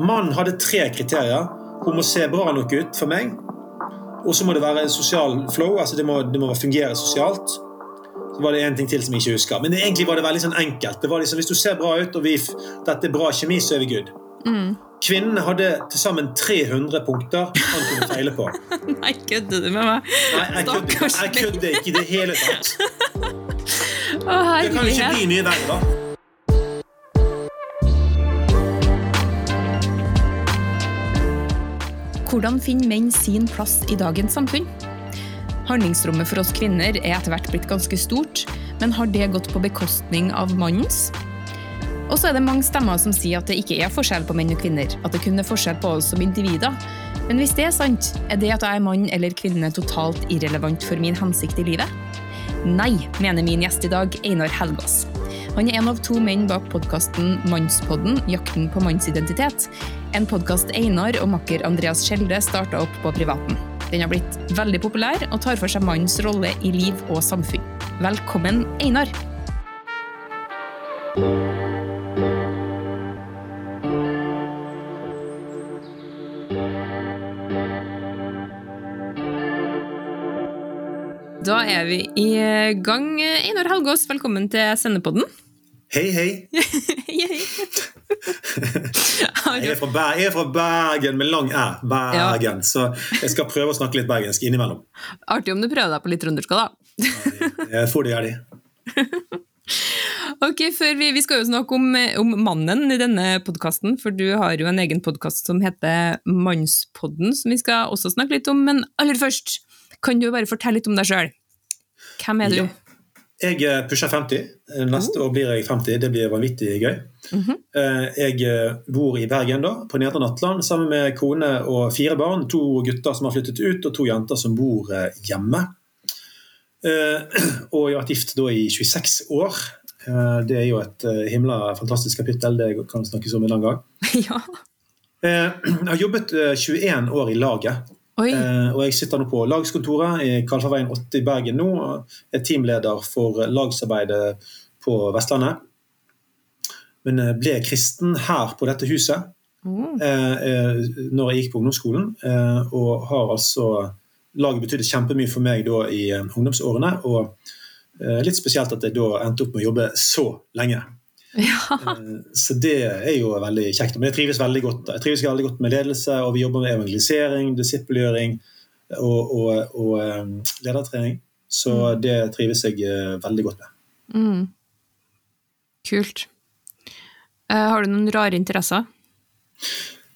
Mannen hadde tre kriterier. Hun må se bra nok ut for meg. Og så må det være sosial flow, altså det må, det må fungere sosialt. Så var det en ting til som jeg ikke husker. Men egentlig var det veldig sånn enkelt. Det var liksom, Hvis du ser bra ut, og vi, dette er bra kjemi, så er vi good. Kvinnene hadde til sammen 300 punkter han kunne feile på. Nei, kødder du med meg? Nei, jeg kødder. Jeg kødder ikke i det hele tatt. Å, Det kan jo ikke bli mye verre, da. Hvordan finner menn sin plass i dagens samfunn? Handlingsrommet for oss kvinner er etter hvert blitt ganske stort, men har det gått på bekostning av mannens? Og så er det mange stemmer som sier at det ikke er forskjell på menn og kvinner, at det kun er forskjell på oss som individer. Men hvis det er sant, er det at jeg er mann eller kvinne totalt irrelevant for min hensikt i livet? Nei, mener min gjest i dag, Einar Helgaas. Han er en av to menn bak podkasten Mannspodden Jakten på mannsidentitet. En podkast Einar og makker Andreas Skjelde starta opp på privaten. Den har blitt veldig populær og tar for seg mannens rolle i liv og samfunn. Velkommen, Einar! Da er vi i gang. Einar Helgaas, velkommen til Sendepodden. Hei, hei. Jeg er du- fra, Ber jeg er fra Bergen med lang æ. Bergen. Så jeg skal prøve å snakke litt bergensk innimellom. Artig om du prøver deg på litt trøndersk da. Jeg får det gjerne. Ok, vi, vi skal jo snakke om, om mannen i denne podkasten, for du har jo en egen podkast som heter Mannspodden, som vi skal også snakke litt om. Men aller først, kan du bare fortelle litt om deg sjøl? Hvem er du? Ja. Jeg eh, pusher 50. Neste år blir jeg 50. Det blir vanvittig gøy. Eh, Jeg eh, bor i Bergen, da, på Nedre Nattland, sammen med kone og fire barn. To gutter som har flyttet ut, og to jenter som bor eh, hjemme. Eh, Og jeg har vært gift da i 26 år. Eh, Det er jo et eh, himla fantastisk kapittel, det kan snakkes om en annen gang. ja. Eh, Jeg har jobbet eh, 21 år i laget. Eh, og jeg sitter nå på lagskontoret i Kalfarveien 8 i Bergen nå. og er teamleder for lagsarbeidet på Vestlandet. Men eh, ble kristen her på dette huset mm. eh, når jeg gikk på ungdomsskolen. Og har altså Laget betydde kjempemye for meg da i ungdomsårene. Og litt spesielt at jeg da endte opp med å jobbe så lenge. Ja. Eh, Så det er jo veldig kjekt. Men jeg trives veldig godt, jeg trives veldig godt med ledelse, og vi jobber med evangelisering, disippelgjøring og, og, og eh, ledertrening. Så det trives jeg eh, veldig godt med. Mm. Kult. Eh, har du noen rare interesser?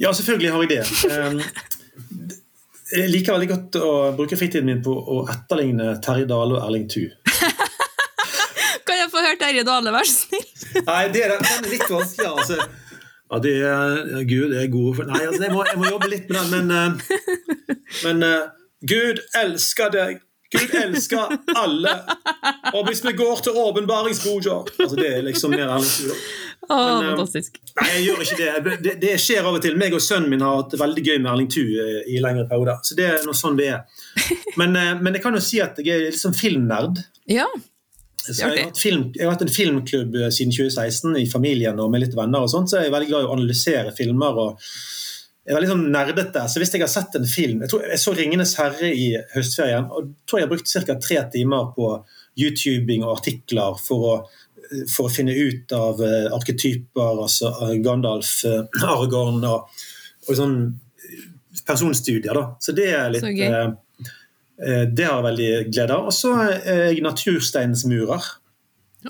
Ja, selvfølgelig har jeg det. Eh, Jeg liker veldig godt å bruke fritiden min på å etterligne Terje Dale og Erling Thu. Kan jeg få høre Terje Dale, vær så snill? Nei, det er, den er litt vanskelig, altså. Ja, det er, Gud er god for Nei, altså, jeg må, jeg må jobbe litt med den, men, eh, men eh, Gud elsker deg. Gud elsker alle. Og hvis vi går til åpenbaringsboka altså, Det er liksom mer ærlig. Eh, fantastisk. Nei, jeg gjør ikke det. det. Det skjer av og til. Meg og sønnen min har hatt veldig gøy med Erling Thu eh, i lengre perioder. Så det er noe sånn det er. Men, eh, men jeg kan jo si at jeg er litt sånn filmnerd. Ja. Så jeg, har hatt film, jeg har hatt en filmklubb eh, siden 2016 i familien og med litt venner. og sånt, så jeg er veldig glad i å analysere filmer. og jeg er veldig sånn nerdete, så Hvis jeg har sett en film Jeg, tror, jeg så 'Ringenes herre' i høstferien. og tror jeg har brukt ca. tre timer på YouTubing og artikler for å, for å finne ut av uh, arketyper, altså eh, Gandalf, uh, Aragorn og, og sånn personstudier. da. Så det er litt Så eh, eh, Det har jeg veldig glede av. Og så er jeg natursteinsmurer.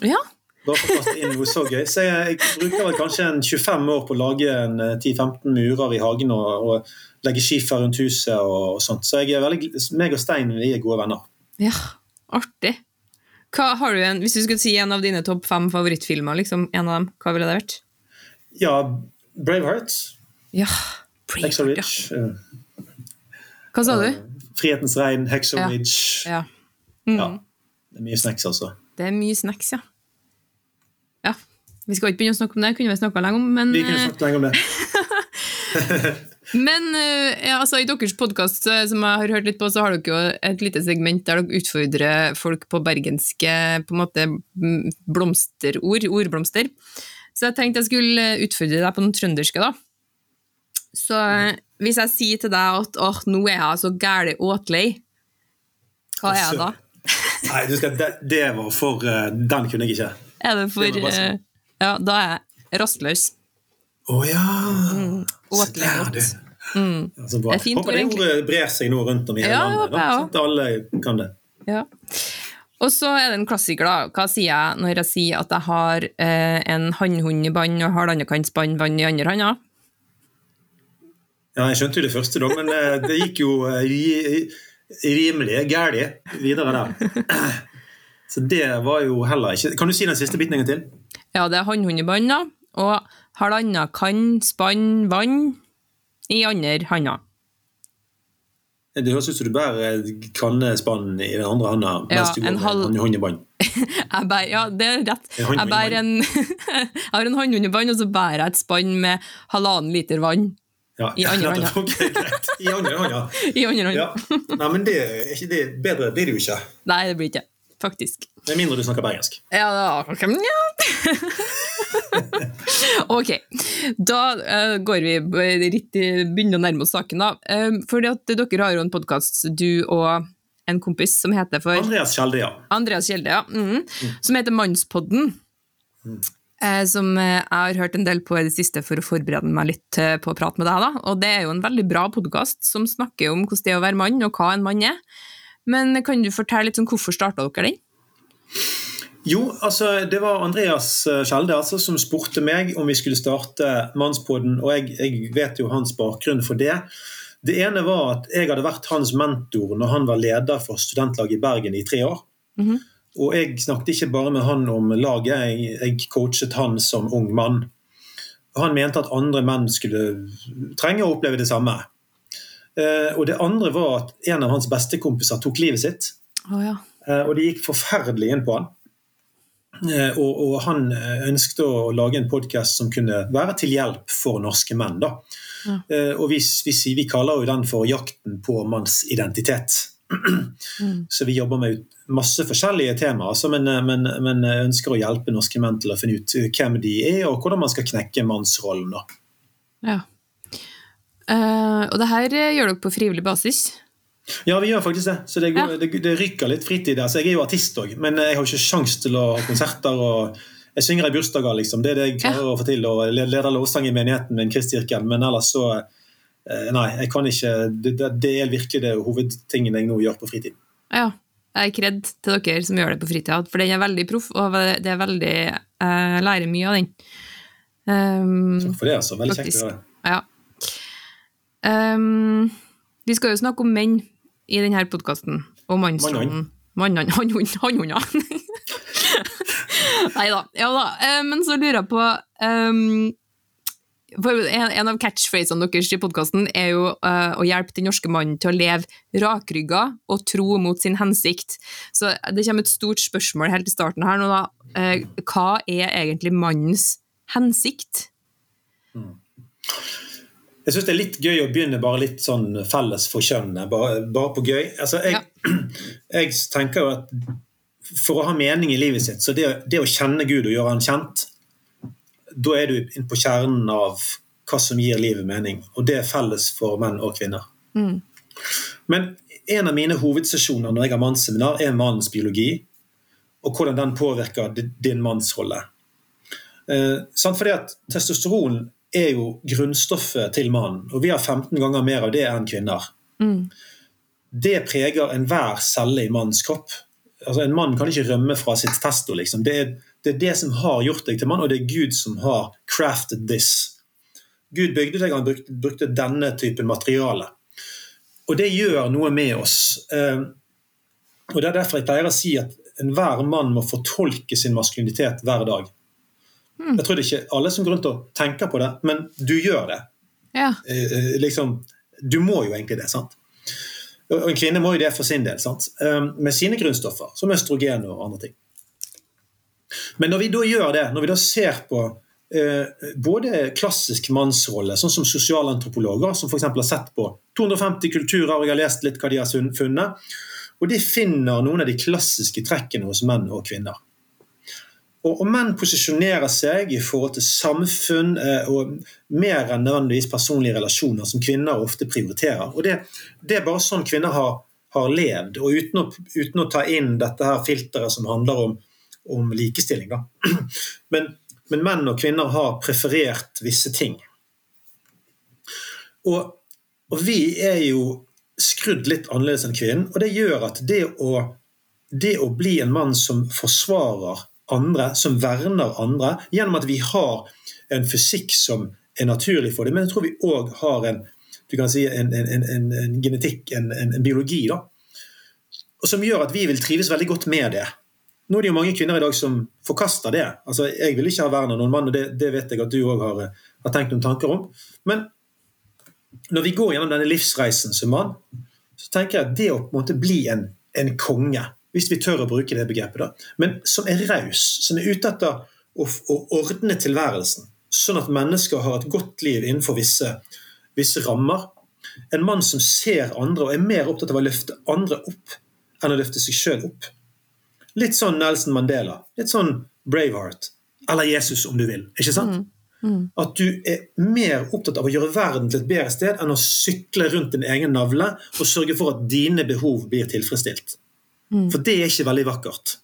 ja. Bare for å kaste inn noe så gøy. Så jeg, jeg bruker vel kanskje en 25 år på å lage en eh, 10-15 murer i hagen og, og legge skifer rundt huset og, og sånt. Så jeg er veldig, meg og Stein vi er gode venner. Ja, artig. Hva har du en, hvis du skulle si en av dine topp fem favorittfilmer, liksom, en av dem, hva ville det vært? Ja, Braveheart, Ja, Braveheart, eh, ja. Hva sa du? Frihetens regn, Hexo Ja. Mm. Ja, det er mye snacks, altså. Det er mye snacks, ja. Ja, Vi skal ikke begynne å snakke om det, kunne vi snakka lenge om, men, Vi kunne eh, snakket lenge om det. men eh, ja, altså, i deres podkast som jeg har hørt litt på, så har dere jo et lite segment der dere utfordrer folk på bergenske på en måte mm, blomsterord, ordblomster. Så jeg tenkte jeg skulle utfordre deg på noen trønderske, da. Så hvis jeg sier til deg at oh, nå er jeg så gæli åtlei, hva er jeg da? Nei, skal, det, det, var for uh, Den kunne jeg ikke. Er det for det uh, Ja, da er jeg rastløs. Å oh, ja. Mm, åtlei godt. Mm. Ja, det er fint Håper det ordet brer seg nå rundt om i hele ja, landet. Da, sånn at alle kan det. Ja. Og så er det en klassiker, da. Hva sier jeg når jeg sier at jeg har eh, en hannhund i bånd og halvandenkant spann vann i andre handa? Ja, jeg skjønte jo det første, da, men eh, det gikk jo eh, rimelig galt videre der. Så det var jo heller ikke Kan du si den siste biten en gang til? Ja, det er hannhundebånd, da. Og halvannen kan spann vann i andre handa. Det høres ut som du bærer kannespann i den andre handa ja, mens du går halv... med håndbånd. ja, det er rett. Jeg, en, jeg har en håndhundebånd, og så bærer jeg et spann med halvannen liter vann. Ja, I andre hånda. Okay, I andre hånda. I andre hånda. Ja. Nei, men det, er det, bedre blir det jo ikke. Nei, det blir ikke. Faktisk. Med mindre du snakker bergensk. Ja, da, okay. ok, da uh, går vi litt begynner å nærme oss saken. da. Um, fordi at Dere har jo en podkast, du og en kompis som heter for Andreas Kjelde, ja. Andreas Kjelde, ja. Mm. Mm. Som heter Mannspodden. Mm. Uh, som jeg har hørt en del på i det siste for å forberede meg litt på å prate med deg. da. Og Det er jo en veldig bra podkast som snakker om hvordan det er å være mann, og hva en mann er. Men kan du fortelle litt om hvorfor starta dere den? Jo, altså det var Andreas eh, Skjelde altså, som spurte meg om vi skulle starte Mannspodden, og jeg, jeg, vet jo hans bakgrunn for det. Det ene var at jeg hadde vært hans mentor når han var leder for studentlaget i Bergen i tre år. Mm -hmm. Og jeg snakket ikke bare med han om laget, jeg, jeg coachet han som ung mann. Han mente at andre menn skulle trenge å oppleve det samme. Eh, og det andre var at en av hans bestekompiser tok livet sitt. Oh, ja. eh, og det gikk forferdelig inn på han. Eh, og, og, han ønsket å lage en podkast som kunne være til hjelp for norske menn. Da. Ja. Eh, og vi, vi, vi, kaller jo den for 'Jakten på manns identitet'. Mm. Så vi jobber med masse forskjellige temaer, altså, men, men, men, ønsker å hjelpe norske menn til å finne ut hvem de er, og hvordan man skal knekke mannsrollen. Ja. Uh, og det her gjør dere på frivillig basis? Ja, vi gjør faktisk det. Så det, går, ja. det, det rykker litt fritid. Så jeg er jo artist òg, men jeg har ikke sjans til å ha konserter. og Jeg synger i bursdager, liksom. Det er det jeg klarer ja. å få til. Og leder lovsang i menigheten min, Kristkirken. Men ellers så eh, Nei, jeg kan ikke Det, det er virkelig det hovedtingen jeg nå gjør på fritid. Ja. Jeg er kred til dere som gjør det på fritida, for den er veldig proff, og det er veldig Jeg lærer mye av den. Um, Takk for det, altså. Veldig kjekt å det. Ja. Um, vi skal jo snakke om menn i denne podkasten. Og mannsrollen. Mannene. Hannhunder. Nei da. Ja da. Eh, men så lurer jeg på um, En av catchphrasene deres i podkasten er jo uh, å hjelpe den norske mannen til å leve rakrygga og tro mot sin hensikt. Så det kommer et stort spørsmål helt i starten her nå, da. Uh, hva er egentlig mannens hensikt? Mm. Jeg syns det er litt gøy å begynne bare litt sånn felles for kjønnene, Bare, bare, på gøy. Altså, jeg, ja. jeg, tenker jo at for å ha mening i livet sitt, så det, det å kjenne Gud og gjøre han kjent, da er du inne på kjernen av hva som gir livet mening. Og det er felles for menn og kvinner. Mm. Men en av mine hovedsesjoner når jeg har mannsseminar, er mannens biologi. Og hvordan den påvirker din mannsrolle. Eh, fordi at testosteron er jo grunnstoffet til mannen. Og vi har 15 ganger mer av det enn kvinner. Mm. Det preger enhver celle i mannens kropp. Altså, en mann kan ikke rømme fra sitt testo. Liksom. Det, er, det, er, det som har gjort deg til mann, og det er Gud som har crafted this. Gud bygde deg, han brukte, brukte denne typen materiale. Og det gjør noe med oss. Eh, og Det er derfor jeg pleier å si at enhver mann må fortolke sin maskulinitet hver dag. Mm. Jeg tror det er ikke alle som går rundt og tenker på det, men du gjør det. Ja. Eh, eh, liksom, du må jo egentlig det. sant? Og En kvinne må jo det for sin del, sant? Med sine grunnstoffer, som østrogen og andre ting. Men når vi da gjør det, når vi da ser på eh, både klassisk mannsrolle, sånn som sosialantropologer, som f.eks. har sett på 250 kulturer og jeg har lest litt hva de har funnet, og de finner noen av de klassiske trekkene hos menn og kvinner. Og, og, menn posisjonerer seg i forhold til samfunn eh, og mer enn nødvendigvis personlige relasjoner, som kvinner ofte prioriterer. Og Det, det er bare sånn kvinner har, har levd, og uten å, uten å, ta inn dette her filteret som handler om, om likestilling. Men, men, menn og kvinner har preferert visse ting. Og, og vi er jo skrudd litt annerledes enn kvinnen, og det gjør at det å, det å bli en mann som forsvarer andre, som verner andre, gjennom at vi har en fysikk som er naturlig for dem. Men jeg tror vi òg har en, si, en, en, en genetikk, en, biologi, da, som gjør at vi vil trives veldig godt med det. Nå er det jo mange kvinner i dag som forkaster det. Altså, Jeg vil ikke ha vern av noen mann, og det, det, vet jeg at du òg har, har, tenkt noen tanker om. Men når vi går gjennom denne livsreisen som mann, så tenker jeg at det å på en måte bli en, en konge hvis vi tør å bruke det begrepet, da, men som er raus, som er ute etter å, å, ordne tilværelsen, sånn at mennesker har et godt liv innenfor visse, visse, rammer. En mann som ser andre og er mer opptatt av å løfte andre opp enn å løfte seg sjøl opp. Litt sånn Nelson Mandela, litt sånn Braveheart, eller Jesus om du vil. ikke sant? Mm. Mm. At du er mer opptatt av å gjøre verden til et bedre sted enn å sykle rundt din egen navle og sørge for at dine behov blir tilfredsstilt. Mm. For det er ikke veldig vakkert.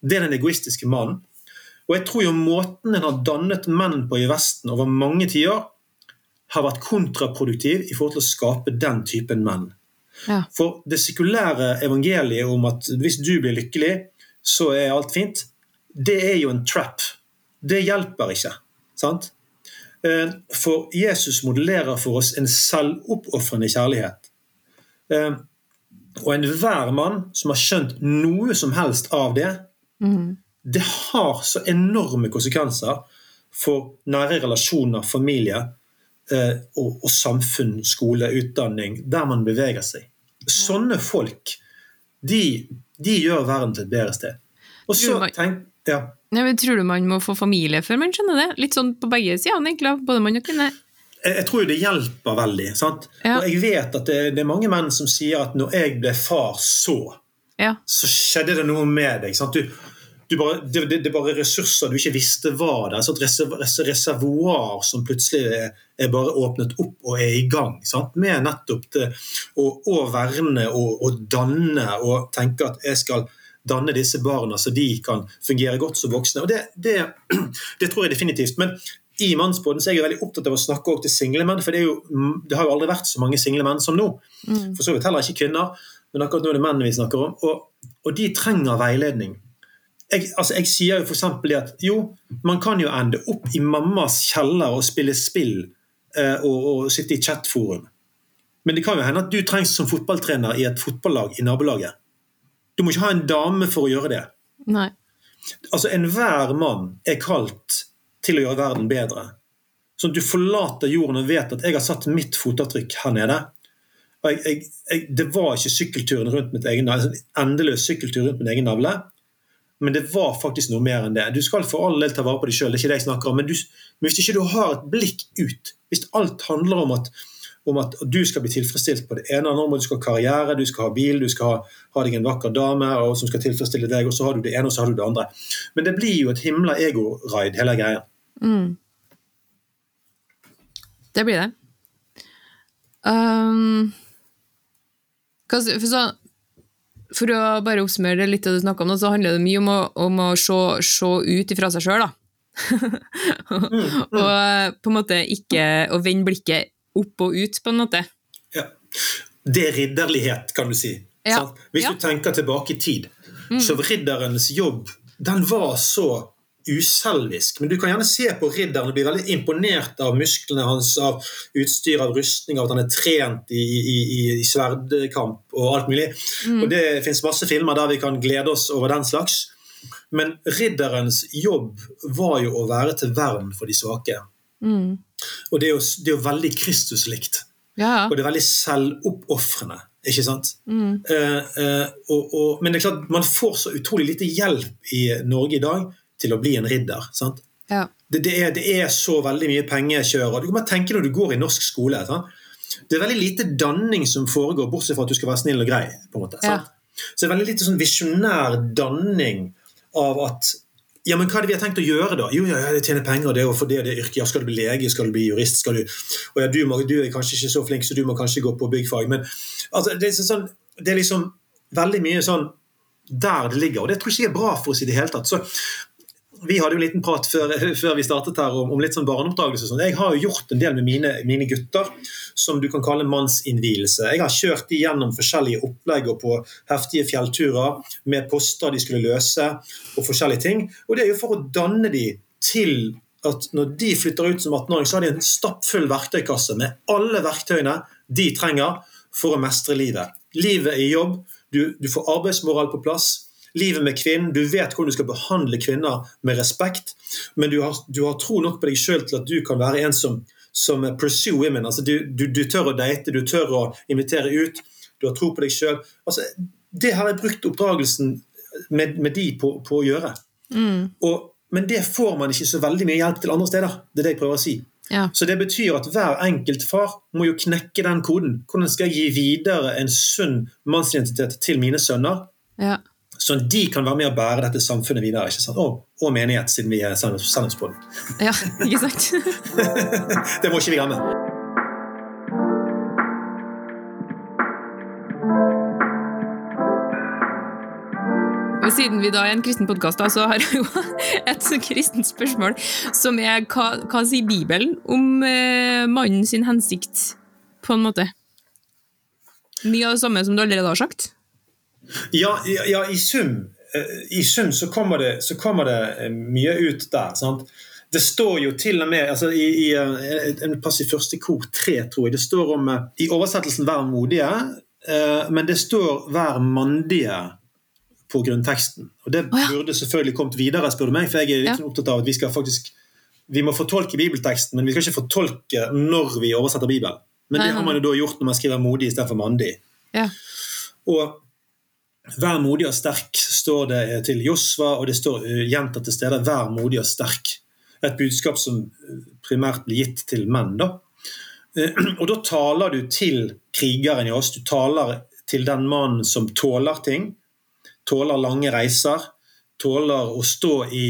Det er den egoistiske mannen. Og jeg tror jo måten en har dannet menn på i Vesten over mange tiår, har vært kontraproduktiv i forhold til å skape den typen menn. Ja. For det sekulære evangeliet om at hvis du blir lykkelig, så er alt fint, det er jo en trap. Det hjelper ikke. sant? Eh, for Jesus modellerer for oss en selvoppofrende kjærlighet. Eh, og enhver mann som har skjønt noe som helst av det, mm. det har så enorme konsekvenser for nære relasjoner, familie eh, og, og, samfunn, skole, utdanning, der man beveger seg. Sånne folk, de, de gjør verden til et bedre sted. Og så tenk, ja. Ja, tror du man må få familie før man skjønner det? Litt sånn på begge sider, egentlig. Både mann og kvinne jeg tror det hjelper veldig. Ja. Og jeg vet at det, det, er mange menn som sier at når jeg ble far, så ja. så skjedde det noe med deg. sant? du bare, det, det, er bare ressurser du ikke visste var der. Et reservoar som plutselig er, er, bare åpnet opp og er i gang. Sant? Med nettopp det å, å verne og, og, danne og tenke at jeg skal danne disse barna så de kan fungere godt som voksne. Og Det, det tror jeg definitivt. Men i Mannsbåten er jeg veldig opptatt av å snakke til single menn. For det, jo, det, har jo aldri vært så mange single menn som nå. Mm. For så vidt heller ikke kvinner, men akkurat nå er det menn vi snakker om. Og, og de trenger veiledning. Jeg, altså jeg sier jo f.eks. at jo, man kan jo ende opp i mammas kjeller og spille spill eh, og, og, sitte i chatforum. Men det kan jo hende at du trengs som fotballtrener i et fotballag i nabolaget. Du må ikke ha en dame for å gjøre det. Nei. Altså Enhver mann er kalt til å gjøre verden bedre. Sånn at du forlater jorden og vet at jeg har satt mitt fotavtrykk her nede. Jeg, jeg, jeg, det var ikke sykkelturen rundt mitt egen altså endeløs sykkeltur rundt min egen navle, men det var faktisk noe mer enn det. Du skal for all del ta vare på deg sjøl, det er ikke det jeg snakker om, men, du, men hvis ikke du har et blikk ut, hvis alt handler om at om at du skal bli tilfredsstilt på det ene eller andre Du skal ha karriere, du skal ha bil, du skal ha, ha deg en vakker dame og som skal tilfredsstille deg, og så har du det ene og så har du det andre. Men det blir jo et himla ego-raid, hele greia. Mm. Det blir det. Um, for, så, for, å bare oppsummere litt av det du snakka om, så handler det mye om å, om å se, se ut ifra seg sjøl, da. mm, mm. og på en måte ikke å vende blikket opp og ut, på en måte. Ja. Det er ridderlighet, kan du si. Ja. Hvis ja. du tenker tilbake i tid, mm. så ridderens jobb den var så uselvisk. Men du kan gjerne se på ridderen og bli veldig imponert av musklene hans, av utstyr, av rustning, av at han er trent i, i, i sverdkamp og alt mulig. Mm. Og Det fins masse filmer der vi kan glede oss over den slags. Men ridderens jobb var jo å være til vern for de svake. Mm. Og det er jo, det er jo veldig Kristuslikt. Ja. Og det er veldig selvoppofrende. Ikke sant? Mm. Uh, uh, og, og, men det er klart, man får så utrolig lite hjelp i Norge i dag til å bli en ridder. sant? Ja. Det, det, er, det, er, så veldig mye pengekjør. Du kan bare tenke når du går i norsk skole. Sant? Det er veldig lite danning som foregår, bortsett fra at du skal være snill og grei. på en måte, ja. Så det er veldig lite sånn visjonær danning av at ja, men hva er det vi har tenkt å gjøre, da? Jo, ja, jeg tjener penger, det er for det og det yrket. Ja, skal du bli lege, skal du bli jurist, skal du Og ja, du, må, du, er kanskje ikke så flink, så du må kanskje gå på byggfag. Men altså, det, er sånn, det er liksom veldig mye sånn der det ligger. Og det tror jeg ikke er bra for oss i det hele tatt. Så vi hadde jo en liten prat før, før vi startet her om, om litt sånn barneoppdragelse. Sånn. Jeg har jo gjort en del med mine, mine, gutter som du kan kalle mannsinnvielse. Jeg har kjørt de gjennom forskjellige opplegg og på heftige fjellturer med poster de skulle løse og forskjellige ting. Og det er jo for å danne de til at når de flytter ut som 18-åring, så har de en stappfull verktøykasse med alle verktøyene de trenger for å mestre livet. Livet i jobb, du, du får arbeidsmoral på plass livet med kvinnen. Du vet hvordan du skal behandle kvinner med respekt, men du har, du har tro nok på deg sjøl til at du kan være en som, som pursue women. Altså, du, du, du, tør å date, du tør å invitere ut, du har tro på deg sjøl. Altså, det har jeg brukt oppdragelsen med, med de på, på å gjøre. Mm. Og, men det får man ikke så veldig mye hjelp til andre steder. Det er det jeg prøver å si. Ja. Så det betyr at hver enkelt far må jo knekke den koden. Hvordan skal jeg gi videre en sunn mannsidentitet til mine sønner? Ja. Sånn at de kan være med å bære dette samfunnet videre. ikke sant? Og, og menighet, siden vi er sannhetspodden. Ja, ikke sant? det må ikke vi glemme. Og siden vi da er en kristen podkast, så har jeg jo et kristent spørsmål, som er hva, hva sier Bibelen om eh, mannen sin hensikt, på en måte? Mye av det samme som du allerede har sagt? Ja, ja i, sum, eh, i sum så kommer, det, så kommer det eh, mye ut der. sant? Det står jo til og med altså i, i eh, en pass i første kor tre, tror jeg, det står om I oversettelsen 'vær modige', men det står 'vær mandige' på grunnteksten. Og Det burde selvfølgelig kommet videre, spør du meg, for jeg er ja. opptatt av at vi skal faktisk vi må fortolke bibelteksten, men vi skal ikke fortolke når vi oversetter Bibelen. Men det har man jo da gjort når man skriver 'modig' istedenfor 'mandig'. Ja. Og Vær modig og sterk, står det til Josva, og det står eh, gjentatte steder 'vær modig og sterk'. Et budskap som eh, primært blir gitt til menn. da. Eh, og da taler du til krigeren i oss. Du taler til den mannen som tåler ting. Tåler lange reiser. Tåler å stå i,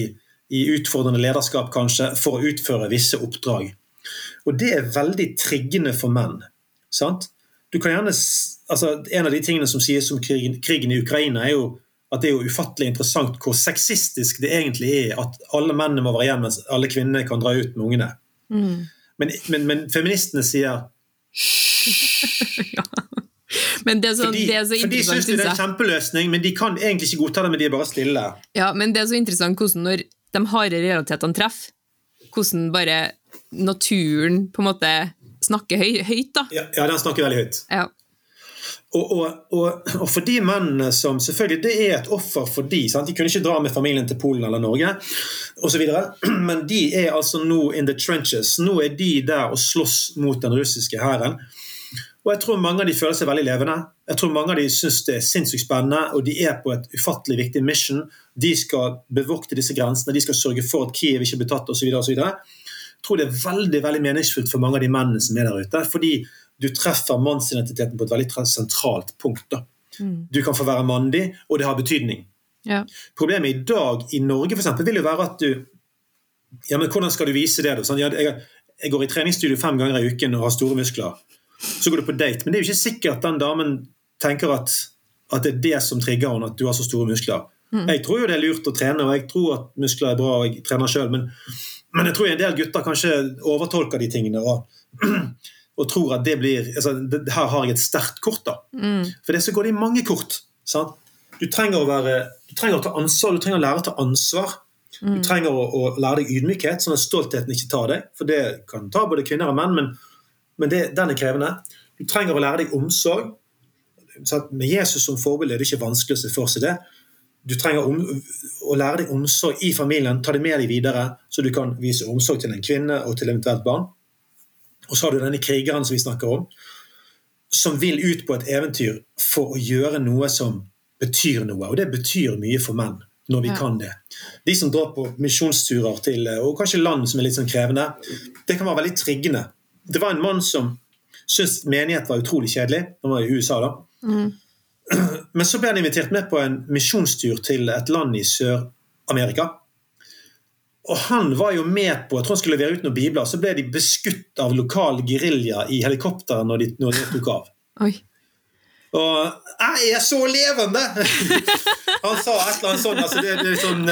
i utfordrende lederskap, kanskje, for å utføre visse oppdrag. Og det er veldig triggende for menn. sant? Du kan gjerne altså, En av de tingene som sies om krigen, krigen, i Ukraina, er jo at det er jo ufattelig interessant hvor sexistisk det egentlig er at alle mennene må være igjen mens alle kvinnene kan dra ut med ungene. Mm. Men, men, men, feministene sier ja. Men det er så, fordi, det er så for de syns det er en kjempeløsning, men de kan egentlig ikke godta det, men de er bare stille. Ja, men det er så interessant hvordan når de harde realitetene treffer, hvordan bare naturen på en måte snakker høy, høyt. da. Ja, ja, den snakker veldig høyt. Ja. Og, og, og, og, for de mennene som selvfølgelig Det er et offer for de, sant? De kunne ikke dra med familien til Polen eller Norge osv. Men de er altså nå in the trenches. Nå er de der og slåss mot den russiske hæren. Og jeg tror mange av de føler seg veldig levende. Jeg tror mange av de syns det er sinnssykt spennende, og de er på et ufattelig viktig mission. De skal bevokte disse grensene, de skal sørge for at Kiev ikke blir tatt osv. Tror det er veldig veldig meningsfullt for mange av de mennene som er der ute. fordi du treffer mannsidentiteten på et veldig sentralt punkt. Mm. Du kan få være mandig, og det har betydning. Ja. Problemet i dag i Norge for eksempel, vil jo være at du ja, men Hvordan skal du vise det? Sånn, jeg, jeg, går i treningsstudio fem ganger i uken og har store muskler. Så går du på date, men det er jo ikke sikkert at den damen tenker at, at det er det som trigger henne, at du har så store muskler. Mm. Jeg tror jo det er lurt å trene, og jeg tror at muskler er bra, og jeg trener sjøl, men, men, jeg tror en del gutter kanskje overtolker de tingene. og og tror at det blir altså, det, Her har jeg et sterkt kort. da. Mm. For det så går det i mange kort. Sant? Du trenger, å være, du trenger å ta ansvar, du trenger å lære å ta ansvar. Mm. Du trenger å, å, lære deg ydmykhet, sånn at stoltheten ikke tar deg. For det kan ta både kvinner og menn, men, men det, den er krevende. Du trenger å lære deg omsorg. Med Jesus som forbilde er det ikke vanskelig å se for seg det. Du trenger om, å lære deg omsorg i familien, ta det med deg videre, så du kan vise omsorg til en kvinne og til eventuelt barn. Og så har du denne krigeren som vi snakker om, som vil ut på et eventyr for å gjøre noe som betyr noe. Og det betyr mye for menn, når vi ja. kan det. De som drar på misjonsturer til og kanskje land som er litt sånn krevende, det kan være veldig triggende. Det var en mann som syntes menighet var utrolig kjedelig. Han var i USA, da. Mm. Men så ble han invitert med på en misjonstur til et land i Sør-Amerika. Og han var jo med på jeg tror han skulle levere ut noen bibler, så ble de beskutt av lokal gerilja i helikopteret når de, når de tok av. Oi. Og 'Jeg er så levende!' Han sa et eller annet sånt. Altså det, det sånn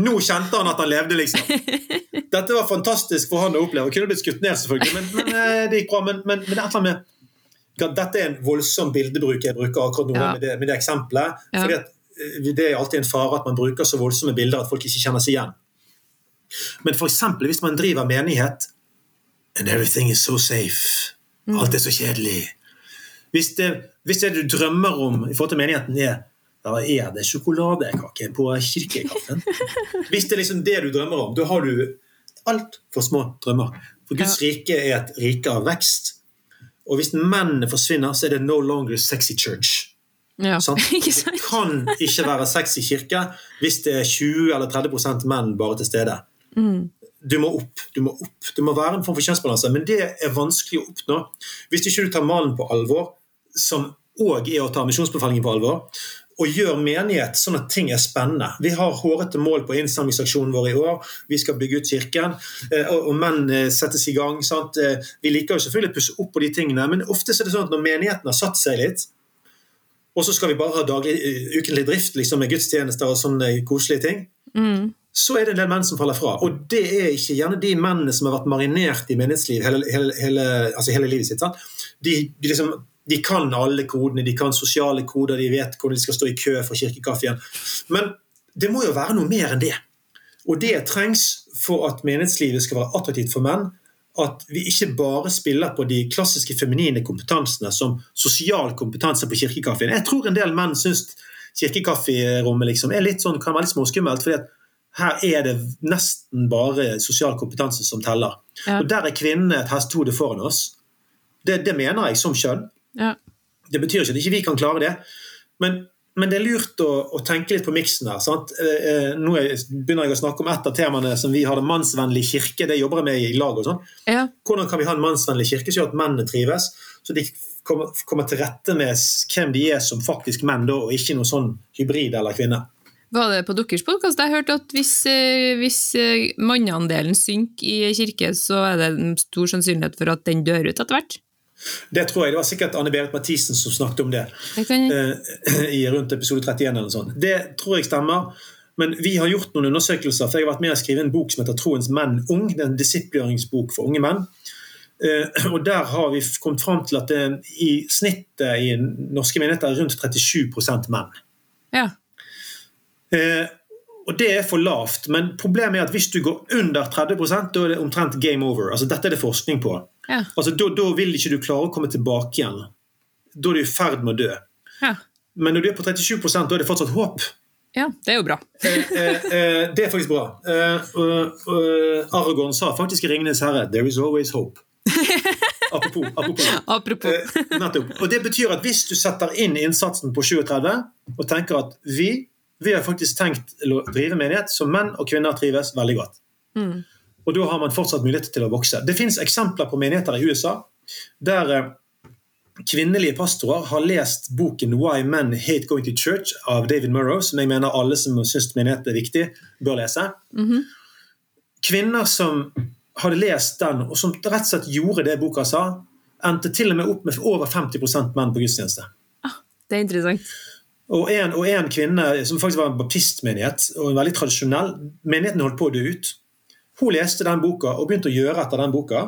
nå kjente han at han levde, liksom. Dette var fantastisk for han å oppleve. Han Kunne blitt skutt ned, selvfølgelig, men, men eh, det gikk bra. Men, men, men det er et eller annet med dette er en voldsom bildebruk jeg bruker akkurat nå ja. med, det, med det eksempelet. Ja. fordi at Det er alltid en fare at man bruker så voldsomme bilder at folk ikke kjenner seg igjen. Men f.eks. hvis man driver menighet And everything is so safe. Mm. Alt er så kjedelig. Hvis det, hvis det, du drømmer om i forhold til menigheten, er da er det sjokoladekake på kirkekaffen. Hvis det er liksom det du drømmer om, da har du altfor små drømmer. For Guds rike er et rike av vekst. Og hvis mennene forsvinner, så er det no longer sexy church. Ja? Det kan ikke være sexy kirke hvis det er 20 eller 30 menn bare til stede. Mm. Du må opp. du må opp. Det må være en form for kjønnsbalanse, men det er vanskelig å oppnå hvis ikke du tar malen på alvor, som òg er å ta misjonsbefalingen på alvor, og gjør menighet sånn at ting er spennende. Vi har hårete mål på innsamlingsaksjonen vår i år. Vi skal bygge ut kirken, eh, og menn eh, settes i gang. Sant? Eh, vi liker jo selvfølgelig å pusse opp på de tingene, men ofte er det sånn at når menigheten har satt seg litt, og så skal vi bare ha daglig, ukentlig drift liksom med gudstjenester og sånne koselige ting, mm så er det en del menn som faller fra. Og det er ikke gjerne de mennene som har vært marinert i menighetsliv hele, hele, hele, altså hele livet sitt. De, de, liksom, de, kan alle kodene, de kan sosiale koder, de vet hvordan de skal stå i kø for kirkekaffen. Men det må jo være noe mer enn det. Og det trengs for at menighetslivet skal være attraktivt for menn. At vi ikke bare spiller på de klassiske feminine kompetansene som sosial kompetanse på kirkekaffen. Jeg tror en del menn syns kirkekafferommet liksom er litt sånn, kan være litt småskummelt. fordi at her er det nesten bare sosial kompetanse som teller. Ja. Og Der er kvinnene et hestehode foran oss. Det, det, mener jeg som kjønn. Ja. Det betyr ikke at ikke vi kan klare det. Men, men det er lurt å, å, tenke litt på miksen her. Eh, eh, nå begynner jeg å snakke om et av temaene som vi har, det mannsvennlig kirke. Det jobber jeg med i lag. og sånn. Ja. Hvordan kan vi ha en mannsvennlig kirke gjør at mennene trives? Så de kommer, kommer, til rette med hvem de er som faktisk menn, da, og ikke noe sånn hybrid eller kvinne. Var det på deres podkast jeg hørte at hvis, eh, hvis eh, manneandelen synker i kirke, så er det en stor sannsynlighet for at den dør ut etter hvert? Det tror jeg. Det var sikkert Anne Berit Mathisen som snakket om det. kan... Eh, i rundt episode 31 eller sånt. Det tror jeg stemmer. Men vi har gjort noen undersøkelser, for jeg har vært med å skrive en bok som heter 'Troens menn ung'. Det er en disiplgjøringsbok for unge menn. Og Der har vi kommet fram til at det i snittet i norske menigheter er rundt 37% menn. Ja. Eh, og Det er for lavt, men problemet er at hvis du går under 30% da er det omtrent game over. Altså Dette er det forskning på. Ja. Altså da, da, vil ikke du klare å komme tilbake igjen. Da er du i ferd med å dø. Ja. Men når du er på 37 da er det fortsatt håp. Ja, det er jo bra. eh, eh, eh det er faktisk bra. Eh, Aragorn sa faktisk i 'Ringenes herre' 'There is always hope'. Apropos. apropos. apropos. Og Det betyr at hvis du setter inn innsatsen på 37 og tenker at vi vi har faktisk tenkt å drive menighet så menn og kvinner trives veldig godt. Mm. Og da har man fortsatt mulighet til å vokse. Det fins eksempler på menigheter i USA der eh, kvinnelige pastorer har lest boken 'Why Men Hate Going to Church' av David Murrow, som jeg mener alle som syns menighet er viktig, bør lese. Mm -hmm. Kvinner som hadde lest den, og som rett og slett gjorde det boka sa, endte til og med opp med over 50% menn på gudstjeneste. Ah, det er interessant. Og en, og en, kvinne som faktisk var en baptistmenighet, og en veldig tradisjonell Menigheten holdt på å dø ut. Hun leste den boka og begynte å gjøre etter den boka.